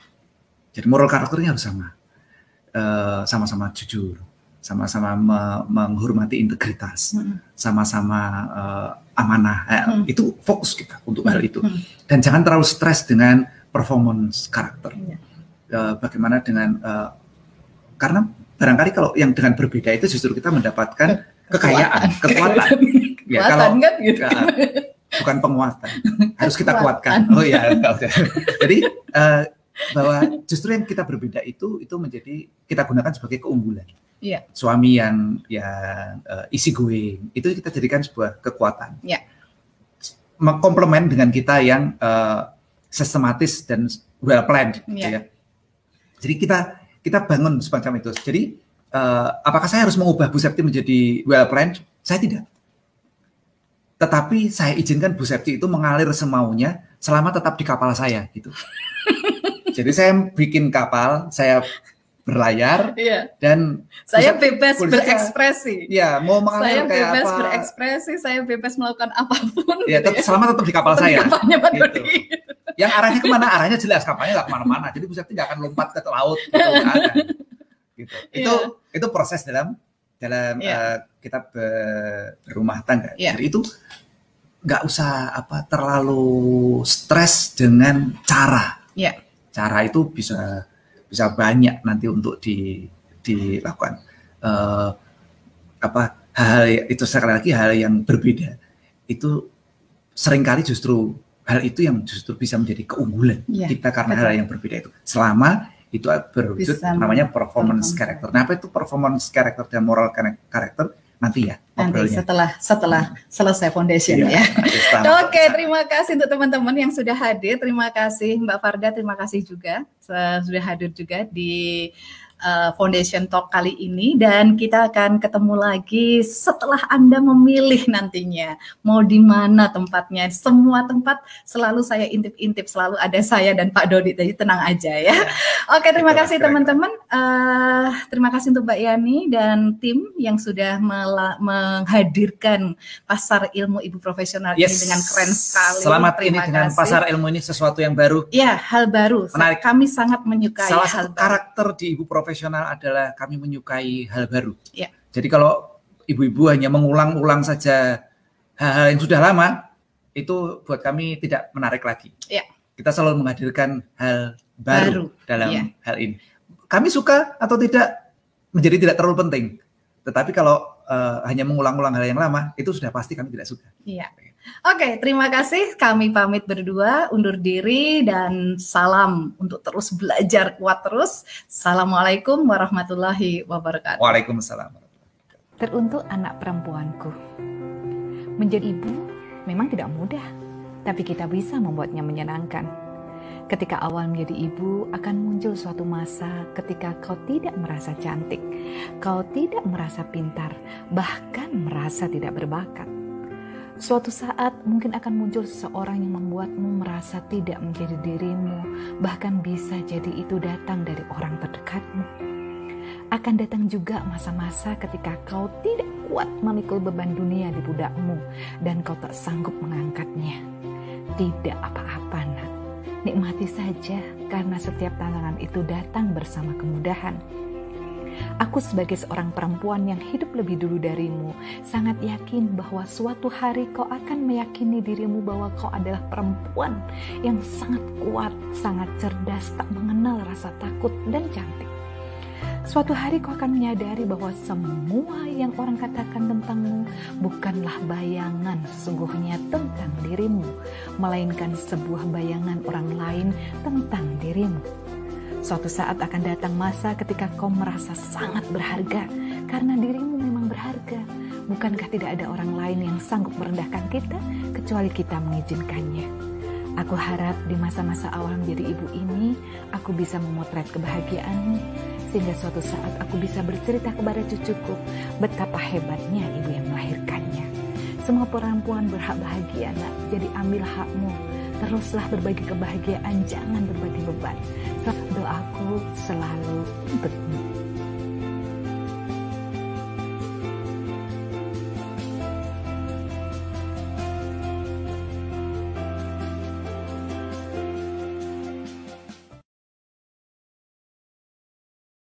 Jadi moral karakternya harus sama, uh, sama-sama jujur, sama-sama me menghormati integritas, sama-sama uh, amanah. Eh, hmm. Itu fokus kita untuk hal itu. Hmm. Dan jangan terlalu stres dengan performance karakter. Uh, bagaimana dengan uh, karena barangkali kalau yang dengan berbeda itu justru kita mendapatkan kekayaan, kekuatan. ya, kalau kan gitu. Uh, bukan penguatan, harus kita kuatkan. Oh ya, jadi uh, bahwa justru yang kita berbeda itu itu menjadi kita gunakan sebagai keunggulan. Yeah. Suami yang yang uh, easy going itu kita jadikan sebuah kekuatan. Yeah. Komplement dengan kita yang uh, sistematis dan well planned. Yeah. Gitu ya. Jadi kita kita bangun semacam itu. Jadi uh, apakah saya harus mengubah Bu Septi menjadi well planned? Saya tidak. Tetapi saya izinkan Bu Septi itu mengalir semaunya selama tetap di kapal saya gitu. Jadi saya bikin kapal, saya berlayar iya. dan saya bebas berekspresi. Ya, mau mengalir saya kayak bebas apa? berekspresi, saya bebas melakukan apa pun. Ya, gitu tetap, ya. selama tetap di kapal saya. gitu. Yang arahnya ke mana? Arahnya jelas kapalnya nggak ke mana-mana. Jadi bisa tidak akan lompat ke laut. Gitu, gitu. Yeah. Itu itu proses dalam dalam yeah. Iya. uh, kita berumah tangga. Yeah. Jadi itu nggak usah apa terlalu stres dengan cara. Yeah. Cara itu bisa bisa banyak nanti untuk di dilakukan uh, apa hal itu sekali lagi hal yang berbeda itu sering kali justru hal itu yang justru bisa menjadi keunggulan ya, kita karena betul. hal yang berbeda itu selama itu berwujud bisa namanya performance character. Nah, apa itu performance character dan moral character? Nanti ya nanti setelah setelah selesai foundation iya, ya. Oke, terima kasih untuk teman-teman yang sudah hadir. Terima kasih Mbak Farda, terima kasih juga sudah hadir juga di uh, Foundation Talk kali ini dan kita akan ketemu lagi setelah Anda memilih nantinya mau di mana tempatnya. Semua tempat selalu saya intip-intip, selalu ada saya dan Pak Dodi. Jadi tenang aja ya. ya. Oke, terima Itu kasih teman-teman. Uh, terima kasih untuk Mbak Yani dan tim yang sudah menghadirkan pasar ilmu ibu profesional yes. ini dengan keren sekali. Selamat terima ini dengan pasar ilmu ini sesuatu yang baru. Ya, hal baru. Menarik. Kami sangat menyukai Salah satu karakter di ibu profesional profesional adalah kami menyukai hal baru. Ya. Jadi kalau ibu-ibu hanya mengulang-ulang saja hal-hal yang sudah lama, itu buat kami tidak menarik lagi. Ya. Kita selalu menghadirkan hal baru, baru. dalam ya. hal ini. Kami suka atau tidak menjadi tidak terlalu penting. Tetapi kalau uh, hanya mengulang-ulang hal yang lama, itu sudah pasti kami tidak suka. Iya. Oke, terima kasih. Kami pamit berdua, undur diri dan salam untuk terus belajar kuat terus. Assalamualaikum warahmatullahi wabarakatuh. Waalaikumsalam. Teruntuk anak perempuanku. Menjadi ibu memang tidak mudah, tapi kita bisa membuatnya menyenangkan. Ketika awal menjadi ibu akan muncul suatu masa ketika kau tidak merasa cantik, kau tidak merasa pintar, bahkan merasa tidak berbakat Suatu saat mungkin akan muncul seseorang yang membuatmu merasa tidak menjadi dirimu, bahkan bisa jadi itu datang dari orang terdekatmu. Akan datang juga masa-masa ketika kau tidak kuat memikul beban dunia di budakmu dan kau tak sanggup mengangkatnya. Tidak apa-apa nak, nikmati saja karena setiap tantangan itu datang bersama kemudahan. Aku sebagai seorang perempuan yang hidup lebih dulu darimu, sangat yakin bahwa suatu hari kau akan meyakini dirimu bahwa kau adalah perempuan yang sangat kuat, sangat cerdas, tak mengenal rasa takut dan cantik. Suatu hari kau akan menyadari bahwa semua yang orang katakan tentangmu bukanlah bayangan sesungguhnya tentang dirimu, melainkan sebuah bayangan orang lain tentang dirimu. Suatu saat akan datang masa ketika kau merasa sangat berharga karena dirimu memang berharga. Bukankah tidak ada orang lain yang sanggup merendahkan kita kecuali kita mengizinkannya? Aku harap di masa-masa awal menjadi ibu ini, aku bisa memotret kebahagiaanmu, sehingga suatu saat aku bisa bercerita kepada cucuku betapa hebatnya ibu yang melahirkannya. Semua perempuan berhak bahagia, nak. Jadi ambil hakmu. Teruslah berbagi kebahagiaan, jangan berbagi beban. Doaku selalu untukmu.